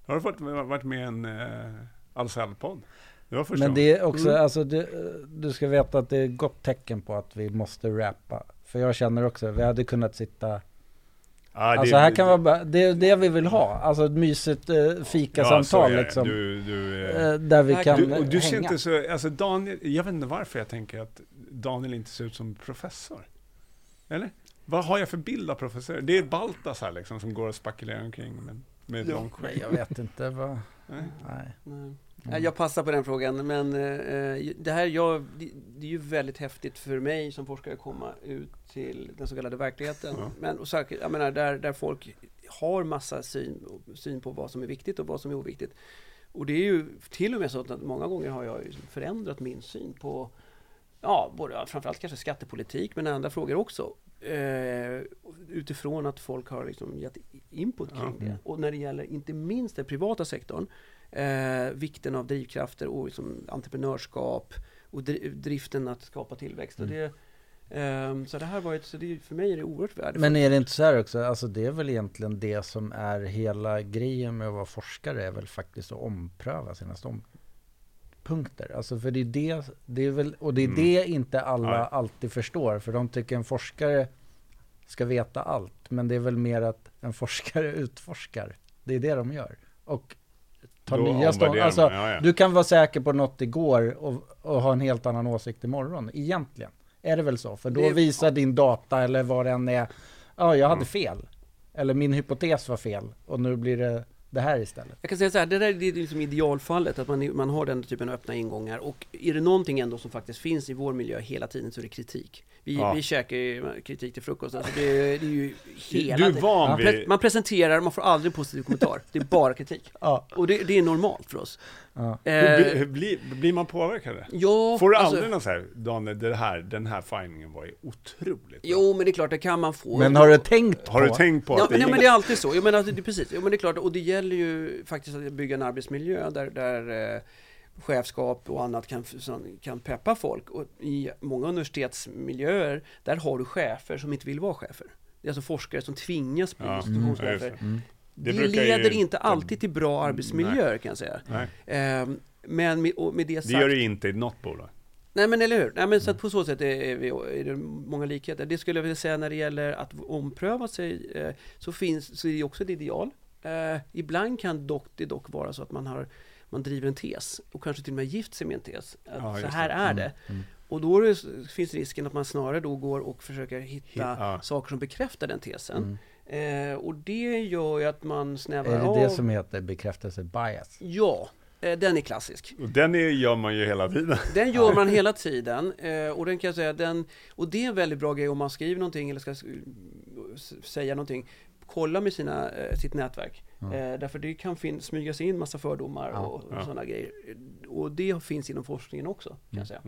Speaker 3: Har du fått, varit med i en eh, Ahlsell-podd? Det
Speaker 4: Men det är också,
Speaker 1: Mm.
Speaker 4: alltså du, du ska veta att det är ett gott tecken på att vi måste rappa. För jag känner också, vi hade kunnat sitta,
Speaker 3: Ja, det-
Speaker 4: alltså här kan vara det är det vi vill ha. Alltså ett mysigt eh,
Speaker 3: Ja,
Speaker 4: fikasamtal
Speaker 3: det.
Speaker 4: liksom.
Speaker 3: Du, du, eh,
Speaker 4: eh, där vi kan
Speaker 3: du, och du ser
Speaker 4: hänga.
Speaker 3: inte så, alltså Daniel, jag vet inte varför jag tänker att Daniel inte ser ut som professor. Eller? Vad har jag för bild av professor? Det är Baltasar liksom som går och spekulerar omkring med, med
Speaker 1: Ja.
Speaker 3: långt skägg.
Speaker 4: jag vet inte vad,
Speaker 3: Nej.
Speaker 4: nej.
Speaker 1: Nej, Jag passar på den frågan, men eh, det här jag, det, är ju väldigt häftigt för mig som forskare att komma ut till den så kallade verkligheten.
Speaker 3: Ja.
Speaker 1: Men och säkert, jag menar, där, där folk har massa syn, syn på vad som är viktigt och vad som är oviktigt. Och det är ju till och med så att många gånger har jag förändrat min syn på Ja, både, framförallt kanske skattepolitik men andra frågor också. Eh, utifrån att folk har liksom gett input kring
Speaker 3: Ja.
Speaker 1: det. Och när det gäller inte minst den privata sektorn eh, vikten av drivkrafter och liksom entreprenörskap och dri- driften att skapa tillväxt. Och det, ehm, så det här var ett, så det, för mig är det oerhört värdefullt.
Speaker 4: Men är det inte så här också, alltså det är väl egentligen det som är hela grejen med att vara forskare är väl faktiskt att ompröva sina ståndpunkter. Alltså för det är det, det är väl, och det är
Speaker 3: Mm.
Speaker 4: det inte alla
Speaker 3: Nej.
Speaker 4: alltid förstår. För de tycker en forskare ska veta allt. Men det är väl mer att en forskare utforskar. Det är det de gör. Och tar
Speaker 3: Då
Speaker 4: nya
Speaker 3: omvärderar
Speaker 4: stånd.
Speaker 3: man.
Speaker 4: Alltså,
Speaker 3: ja, ja.
Speaker 4: du kan vara säker på något igår och, och ha en helt annan åsikt imorgon. Egentligen är det väl så. För då
Speaker 1: Det-
Speaker 4: visar din data eller vad den är. Ja, jag hade
Speaker 3: Mm.
Speaker 4: fel. Eller min hypotes var fel. Och nu blir det det här istället.
Speaker 1: Jag kan säga så här, det där är liksom idealfallet, att man, man har den typen av öppna ingångar. Och är det någonting ändå som faktiskt finns i vår miljö hela tiden så är det kritik. Vi,
Speaker 3: Ja.
Speaker 1: vi käkar ju kritik till frukost, alltså det, det är ju hela
Speaker 3: Du är van
Speaker 1: Man
Speaker 3: vid...
Speaker 1: pre- Man presenterar, man får aldrig en positiv kommentar. Det är bara kritik.
Speaker 4: Ja,
Speaker 1: Och det, det är normalt för oss.
Speaker 4: Ja.
Speaker 1: Eh,
Speaker 3: Hur, bli- hur blir, blir man påverkad?
Speaker 1: ja,
Speaker 3: Får du
Speaker 1: alltså-
Speaker 3: aldrig någon så här, Daniel, det här, den här findingen var ju otroligt.
Speaker 1: Jo, men det är klart, det kan man få.
Speaker 4: Men har du tänkt
Speaker 3: Har du
Speaker 4: på?
Speaker 3: tänkt på
Speaker 1: Ja,
Speaker 3: att
Speaker 1: men,
Speaker 3: det
Speaker 1: ja,
Speaker 3: är
Speaker 1: men det är alltid så. Jag menar, det, det, precis. Jo, men det är klart, och det gäller ju faktiskt att bygga en arbetsmiljö där, där eh, chefskap och annat kan, kan peppa folk. Och I många universitetsmiljöer, där har du chefer som inte vill vara chefer. Det är alltså forskare som tvingas bli
Speaker 3: Ja,
Speaker 1: institutionschefer.
Speaker 3: ja, just det.
Speaker 4: Mm.
Speaker 1: Det,
Speaker 3: brukar ju
Speaker 1: leder inte alltid till bra arbetsmiljöer kan jag säga.
Speaker 3: Nej,
Speaker 1: Ehm, men med, med det
Speaker 3: det
Speaker 1: sagt...
Speaker 3: gör det inte i något bolag.
Speaker 1: Nej men eller hur? Nej, men så att på så sätt är, vi, är det många likheter. Det skulle jag vilja säga när det gäller att ompröva sig eh, så, finns, så är det också ett ideal. Eh, ibland kan dock, det dock vara så att man, har, man driver en tes och kanske till och med gift sig med en tes. Att
Speaker 3: Ja,
Speaker 1: så här
Speaker 3: det.
Speaker 1: är det.
Speaker 4: Mm.
Speaker 1: Och då det, finns risken att man snarare då går och försöker hitta
Speaker 3: Ja.
Speaker 1: saker som bekräftar den tesen.
Speaker 4: Mm.
Speaker 1: Eh, och det gör ju att man snävar
Speaker 4: Är det
Speaker 1: av.
Speaker 4: det som heter bekräftelse bias?
Speaker 1: Ja, eh, den är klassisk.
Speaker 3: Och den är, gör man ju hela tiden.
Speaker 1: Den gör man hela tiden eh, och den kan jag säga, den, och det är en väldigt bra grej om man skriver någonting eller ska säga någonting. Kolla med sina, eh, sitt nätverk. Eh, därför det kan fin- smyga sig in massa fördomar
Speaker 4: Ja.
Speaker 1: och, och
Speaker 3: Ja.
Speaker 1: sådana grejer. Och det finns inom forskningen också, kan jag säga.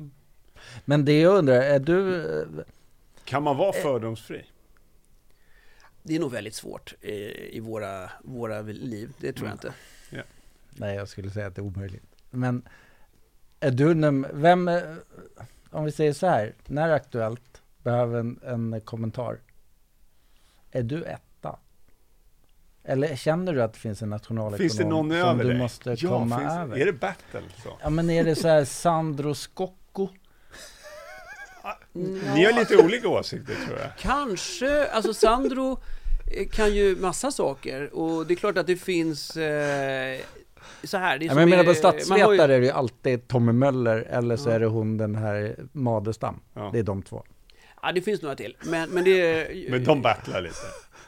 Speaker 4: Men det jag undrar, är du...
Speaker 3: Kan man vara fördomsfri?
Speaker 1: Det är nog väldigt svårt eh, i våra, våra liv, det tror jag
Speaker 3: Mm.
Speaker 1: inte.
Speaker 4: Nej, jag skulle säga att det är omöjligt. Men är du, num- vem, eh, om vi säger så här, när Aktuellt behöver en, en kommentar, är du etta? Eller känner du att det finns en nationalekonom
Speaker 3: Finns det någon
Speaker 4: som
Speaker 3: över
Speaker 4: du
Speaker 3: dig?
Speaker 4: måste komma
Speaker 3: finns,
Speaker 4: över?
Speaker 3: Är det battle? Så?
Speaker 4: Ja men är det så här Sandro Scocco?
Speaker 3: Ni har lite olika åsikter tror jag.
Speaker 1: Kanske, alltså Sandro eh, kan ju massa saker och det är klart att det finns eh, så här. Det är som
Speaker 4: men jag menar på
Speaker 1: har ju-
Speaker 4: statsvetare är det ju alltid Tommy Möller eller så
Speaker 1: Ja.
Speaker 4: är det hon den här Madestam.
Speaker 3: Ja.
Speaker 4: Det är de två.
Speaker 1: Ja, det finns några till. Men, men det är...
Speaker 3: Men de battlar lite.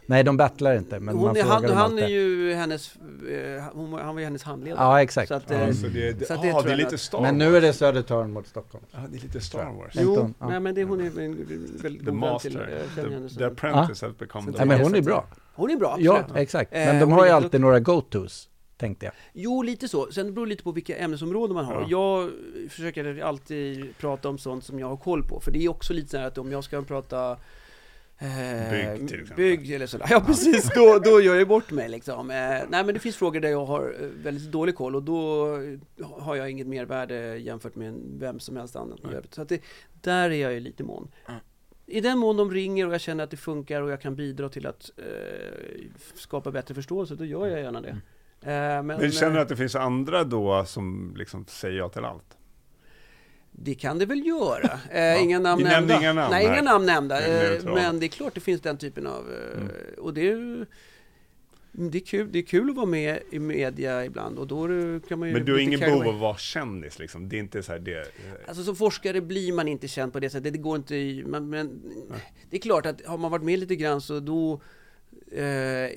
Speaker 4: Nej, de battlar inte, men
Speaker 1: hon
Speaker 4: man
Speaker 1: är, han, han är ju hennes... eh, Hon, han var ju hennes handledare.
Speaker 4: Ja, exakt.
Speaker 1: Så att,
Speaker 3: Ja,
Speaker 1: eh,
Speaker 3: så det, det,
Speaker 1: så att
Speaker 3: ah,
Speaker 1: det
Speaker 3: det,
Speaker 1: tror
Speaker 3: är lite Star
Speaker 4: Men nu är det Södertörn mot Stockholm.
Speaker 3: Ja, det är lite Star Wars.
Speaker 4: Jo. Ja.
Speaker 1: nej men det, hon är en väldigt
Speaker 3: The
Speaker 1: god vän till... Henne
Speaker 3: The, the Apprentice has become the
Speaker 4: Nej, men
Speaker 1: det-
Speaker 4: hon är bra.
Speaker 1: Hon är bra,
Speaker 4: Ja,
Speaker 1: absolut.
Speaker 4: exakt.
Speaker 1: Eh,
Speaker 4: Men de har ju alltid några go-tos, tänkte jag.
Speaker 1: Jo, lite så. Sen beror det lite på vilka ämnesområden man har.
Speaker 3: Ja.
Speaker 1: Jag försöker alltid prata om sånt som jag har koll på. För det är också lite så här att om jag ska prata eh,
Speaker 3: Bygg, till exempel.
Speaker 1: Bygg eller sådär. Ja, precis. Då, då gör jag bort mig liksom. Eh, nej, men det finns frågor där jag har eh, väldigt dålig koll och då har jag inget mervärde jämfört med vem som helst annan.
Speaker 3: Nej.
Speaker 1: Så att det, där är jag ju lite mån. I den mån de ringer och jag känner att det funkar och jag kan bidra till att eh, skapa bättre förståelse, då gör jag gärna det. Eh, men,
Speaker 3: Men känner du att det finns andra då som liksom säger ja till allt?
Speaker 1: Det kan det väl göra. Eh, inga namn
Speaker 3: Vi nämnde inga namn
Speaker 1: Nej,
Speaker 3: här.
Speaker 1: inga namn nämnda.
Speaker 3: Det
Speaker 1: Eh, men det är klart det finns den typen av... Eh,
Speaker 3: Mm.
Speaker 1: Och det är ju... Det är, kul, det är kul att vara med i media ibland och då kan man ju...
Speaker 3: Men du har ingen behov av att vara kändis liksom? Det är inte så här det...
Speaker 1: Alltså som forskare blir man inte känd på det sättet. Det går inte i... Men, men det är klart att har man varit med lite grann så då... Eh,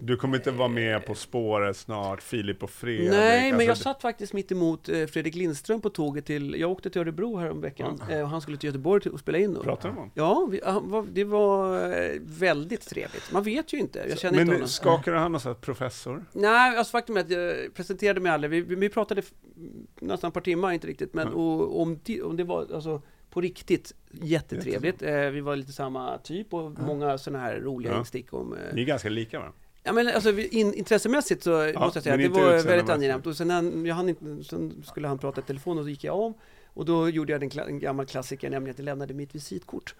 Speaker 3: Du kommer inte vara med På spåret snart, Filip och Fredrik?
Speaker 1: Nej, men jag
Speaker 3: alltså,
Speaker 1: satt faktiskt mitt emot eh, Fredrik Lindström på tåget till... Jag åkte till Örebro häromveckan eh, och han skulle till Göteborg och spela in. Då.
Speaker 3: Pratar de om?
Speaker 1: Ja, vi, var, det var eh, väldigt trevligt. Man vet ju inte. Jag känner inte
Speaker 3: Men skakade han och sa professor?
Speaker 1: Nej, alltså faktum är att jag presenterade mig aldrig. Vi, vi, pratade nästan ett par timmar, inte riktigt. Men
Speaker 3: Mm.
Speaker 1: och, om, om det var alltså, på riktigt jättetrevligt. Eh, vi var lite samma typ och många sådana här roliga
Speaker 3: Ja.
Speaker 1: instick om... Eh,
Speaker 3: Ni är ganska lika va?
Speaker 1: Ja men alltså in, intressemässigt så måste jag säga att det var väldigt angenämt. Och sen, han, jag hann inte, sen skulle han prata i telefon och så gick jag om. Och då gjorde jag den kla, en gammal klassiker, nämligen att jag lämnade mitt visitkort.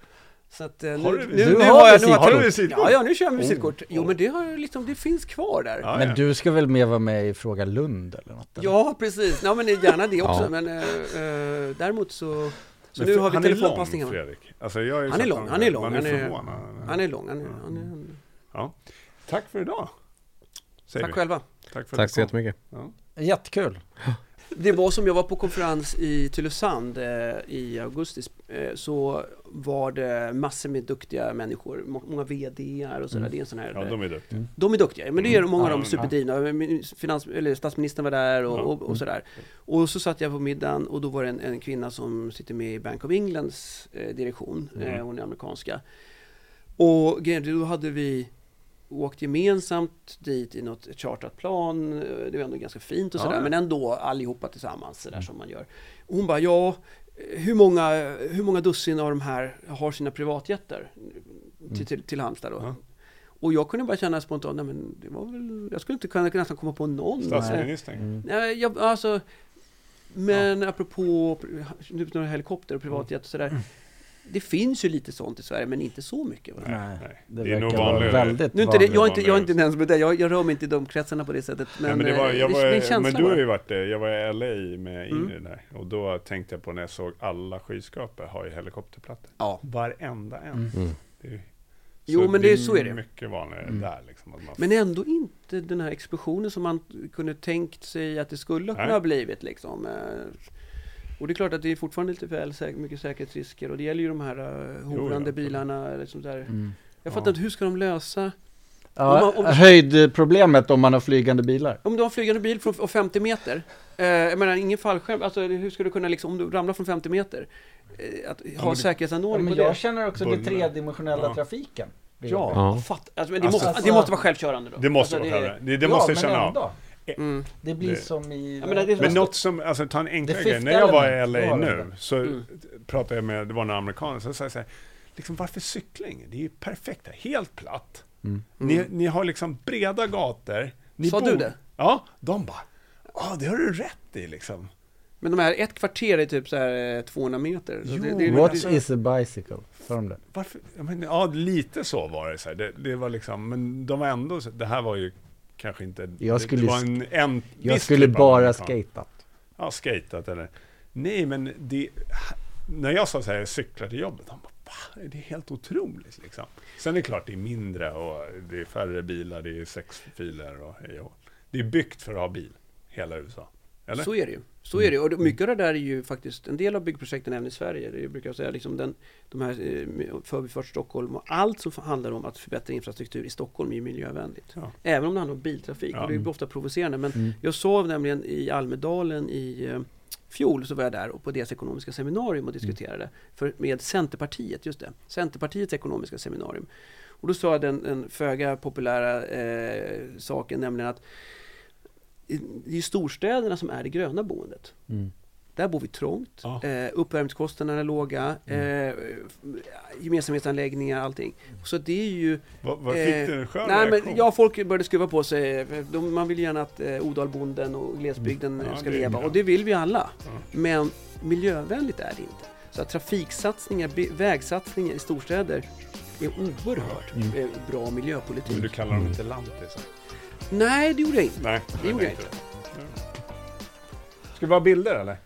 Speaker 1: Så att, eh,
Speaker 3: Har
Speaker 1: nu,
Speaker 3: du
Speaker 1: nu,
Speaker 4: Du
Speaker 1: har
Speaker 4: har
Speaker 1: jag, nu
Speaker 3: Har du visitkort?
Speaker 1: Ja, ja, nu kör jag med
Speaker 3: Oh.
Speaker 1: visitkort. Jo, men det har ju liksom, det finns kvar där.
Speaker 3: Ja,
Speaker 4: Men
Speaker 3: ja.
Speaker 4: du ska väl mer vara med i Fråga Lund eller något? eller?
Speaker 1: Ja, precis. Ja, men gärna det också.
Speaker 2: Ja.
Speaker 1: Men eh, däremot så... Så
Speaker 3: Men
Speaker 1: nu har vi
Speaker 3: han är lång. Fredrik. Alltså, jag
Speaker 1: Han är lång, han är lång. Han är,
Speaker 3: förvånad.
Speaker 1: han är lång. Han är, han är,
Speaker 3: Ja. Tack för idag. Säger
Speaker 1: tack
Speaker 3: vi.
Speaker 1: själva.
Speaker 3: Tack för
Speaker 2: Tack så jättemycket.
Speaker 3: Ja.
Speaker 4: Jättekul.
Speaker 1: Det var som jag var på konferens i Tylösand eh, i augusti eh, så var det massor med duktiga människor, må- många VDR och sådär.
Speaker 4: Mm.
Speaker 1: Det är en sån här,
Speaker 3: ja, de är duktiga.
Speaker 1: de är duktiga, men det är
Speaker 3: Mm.
Speaker 1: många av dem superdrivna. Finans, eller statsministern var där och, och, och sådär. Och så satt jag på middagen och då var det en, en kvinna som sitter med i Bank of Englands eh, direktion,
Speaker 3: Mm.
Speaker 1: eh, hon är amerikanska. Och är, då hade vi åkt gemensamt dit i något chartrat plan. Det var ändå ganska fint och sådär,
Speaker 3: Ja.
Speaker 1: men ändå allihopa tillsammans sådär som man gör. Och hon bara, ja, hur många, hur många dussin av de här har sina privatjetter till, till, till Halmstad då?
Speaker 3: Ja.
Speaker 1: Och jag kunde bara känna spontant, nej men det var väl, jag skulle inte kunna nästan komma på någon.
Speaker 3: Statsministern.
Speaker 4: Mm.
Speaker 1: Nej, jag, alltså, men apropå nu några helikopter och privatjet och sådär. Det finns ju lite sånt i Sverige, men inte så mycket. Va?
Speaker 4: Nej, det,
Speaker 3: Det är nog vanligare.
Speaker 4: väldigt
Speaker 1: Nu är inte det,
Speaker 4: vanligt.
Speaker 1: jag, är inte, jag är inte ens med det, jag, jag rör mig inte i de kretsarna på det sättet. Men,
Speaker 3: Men, Nej, men, det var,
Speaker 1: eh,
Speaker 3: jag
Speaker 1: det, det är
Speaker 3: var,
Speaker 1: känsla
Speaker 3: men du har ju varit det. Jag var i LA med
Speaker 1: Mm.
Speaker 3: Ingrid där. Och då tänkte jag på när jag såg alla skyskrapor har ju helikopterplattor.
Speaker 1: Ja.
Speaker 3: Varenda en.
Speaker 4: Mm.
Speaker 2: Mm.
Speaker 3: Det är,
Speaker 1: Jo, men det- så är det.
Speaker 3: mycket vanligare
Speaker 4: Mm.
Speaker 3: där liksom. Att man,
Speaker 1: Men ändå inte den här explosionen som man kunde tänkt sig att det skulle kunna ha blivit liksom. Eh, Och det är klart att det är fortfarande lite väl säk- mycket säkerhetsrisker och det gäller ju de här uh, horande
Speaker 3: absolut.
Speaker 1: bilarna. Liksom där.
Speaker 4: Mm.
Speaker 1: Jag fattar
Speaker 3: Ja.
Speaker 1: inte, hur ska de lösa?
Speaker 4: Ja,
Speaker 1: Om man- om-
Speaker 4: höjdproblemet om man har flygande bilar.
Speaker 1: Om du har en flygande bil från och 50 meter, eh, jag menar ingen fallskärm, alltså hur ska du kunna liksom, om du ramlar från 50 meter, eh, att ha
Speaker 3: men det-
Speaker 1: säkerhetsanordning på
Speaker 4: jag
Speaker 1: det?
Speaker 4: känner också
Speaker 3: Buller.
Speaker 4: den tredimensionella
Speaker 3: Ja.
Speaker 4: trafiken. Det
Speaker 1: Ja.
Speaker 2: Ja.
Speaker 1: fatt, alltså, men det,
Speaker 3: Alltså-
Speaker 1: måste, det måste vara självkörande då?
Speaker 3: det måste
Speaker 1: alltså,
Speaker 3: vara
Speaker 1: det,
Speaker 3: själva. Det, det måste
Speaker 4: ja,
Speaker 3: känna
Speaker 4: men
Speaker 3: av.
Speaker 1: mm.
Speaker 4: Det blir
Speaker 3: Det-
Speaker 4: som i...
Speaker 1: Ja, men det- det-
Speaker 3: Men något som, alltså ta en enklare grej. När jag var i LA nu så
Speaker 1: Mm.
Speaker 3: pratade jag med, det var några amerikaner, så sa jag så här, liksom varför cykling? Det är ju perfekt, här, helt platt.
Speaker 4: Mm.
Speaker 3: Ni, ni har liksom breda gator. Ni
Speaker 1: Sa du det?
Speaker 3: Ja, de bara, ja det har du rätt i liksom.
Speaker 1: Men de här, ett kvarter är typ så här eh, 200 meter. Så
Speaker 3: Jo,
Speaker 1: det, det,
Speaker 4: What
Speaker 3: alltså-
Speaker 4: is a bicycle? Sa de det?
Speaker 3: Varför? Ja, men, ja, lite så var det. Så här. Det, det var liksom, men de var ändå, så- det här var ju kanske inte,
Speaker 4: Jag skulle
Speaker 3: det var en, en
Speaker 4: Jag skulle
Speaker 3: typ av
Speaker 4: bara skatat.
Speaker 3: Ja, skatat eller, nej men det, när jag sa så här, jag cyklar till jobbet, de bara, Va? det är helt otroligt liksom. Sen är det klart det är mindre och det är färre bilar, det är sex filer och hej och. Det är byggt för att ha bil, hela USA. Eller?
Speaker 1: Så är det ju. Så är det. Och det- mycket av det där är ju faktiskt en del av byggprojekten även i Sverige. Det brukar jag säga, liksom den, de här eh, Förbifart Stockholm och allt som handlar om att förbättra infrastruktur i Stockholm är ju miljövänligt.
Speaker 3: Ja.
Speaker 1: Även om det handlar om biltrafik.
Speaker 3: Ja.
Speaker 1: Det är ju ofta provocerande. Men
Speaker 4: Mm.
Speaker 1: jag sov nämligen i Almedalen i eh, fjol så var jag där och på deras ekonomiska seminarium och diskuterade för, med Centerpartiet, just det. Centerpartiets ekonomiska seminarium. Och då sa jag den, den föga populära eh, saken, nämligen att det är ju storstäderna som är det gröna boendet.
Speaker 4: Mm.
Speaker 1: Där bor vi trångt,
Speaker 3: Ja.
Speaker 1: eh, uppvärmningskostnaderna är låga,
Speaker 3: Mm.
Speaker 1: eh, gemensamhetsanläggningar, allting. Så det är ju...
Speaker 3: Vad,
Speaker 1: Eh,
Speaker 3: fick du en skön
Speaker 1: Nej, men, ja, folk började skruva på sig. De, man vill gärna att eh, Odalbonden och glesbygden
Speaker 3: Mm.
Speaker 1: eh,
Speaker 3: Ja,
Speaker 1: ska leva.
Speaker 3: bra.
Speaker 1: Och det vill vi alla.
Speaker 3: Ja.
Speaker 1: Men miljövänligt är det inte. Så att trafiksatsningar, vägsatsningar i storstäder är oerhört
Speaker 4: Mm.
Speaker 1: eh, bra miljöpolitik.
Speaker 3: Men du kallar dem inte lantisar?
Speaker 1: Nej, det gjorde jag inte.
Speaker 3: Nej,
Speaker 1: Det gjorde jag
Speaker 3: det. Ja. Ska vi ha bilder eller?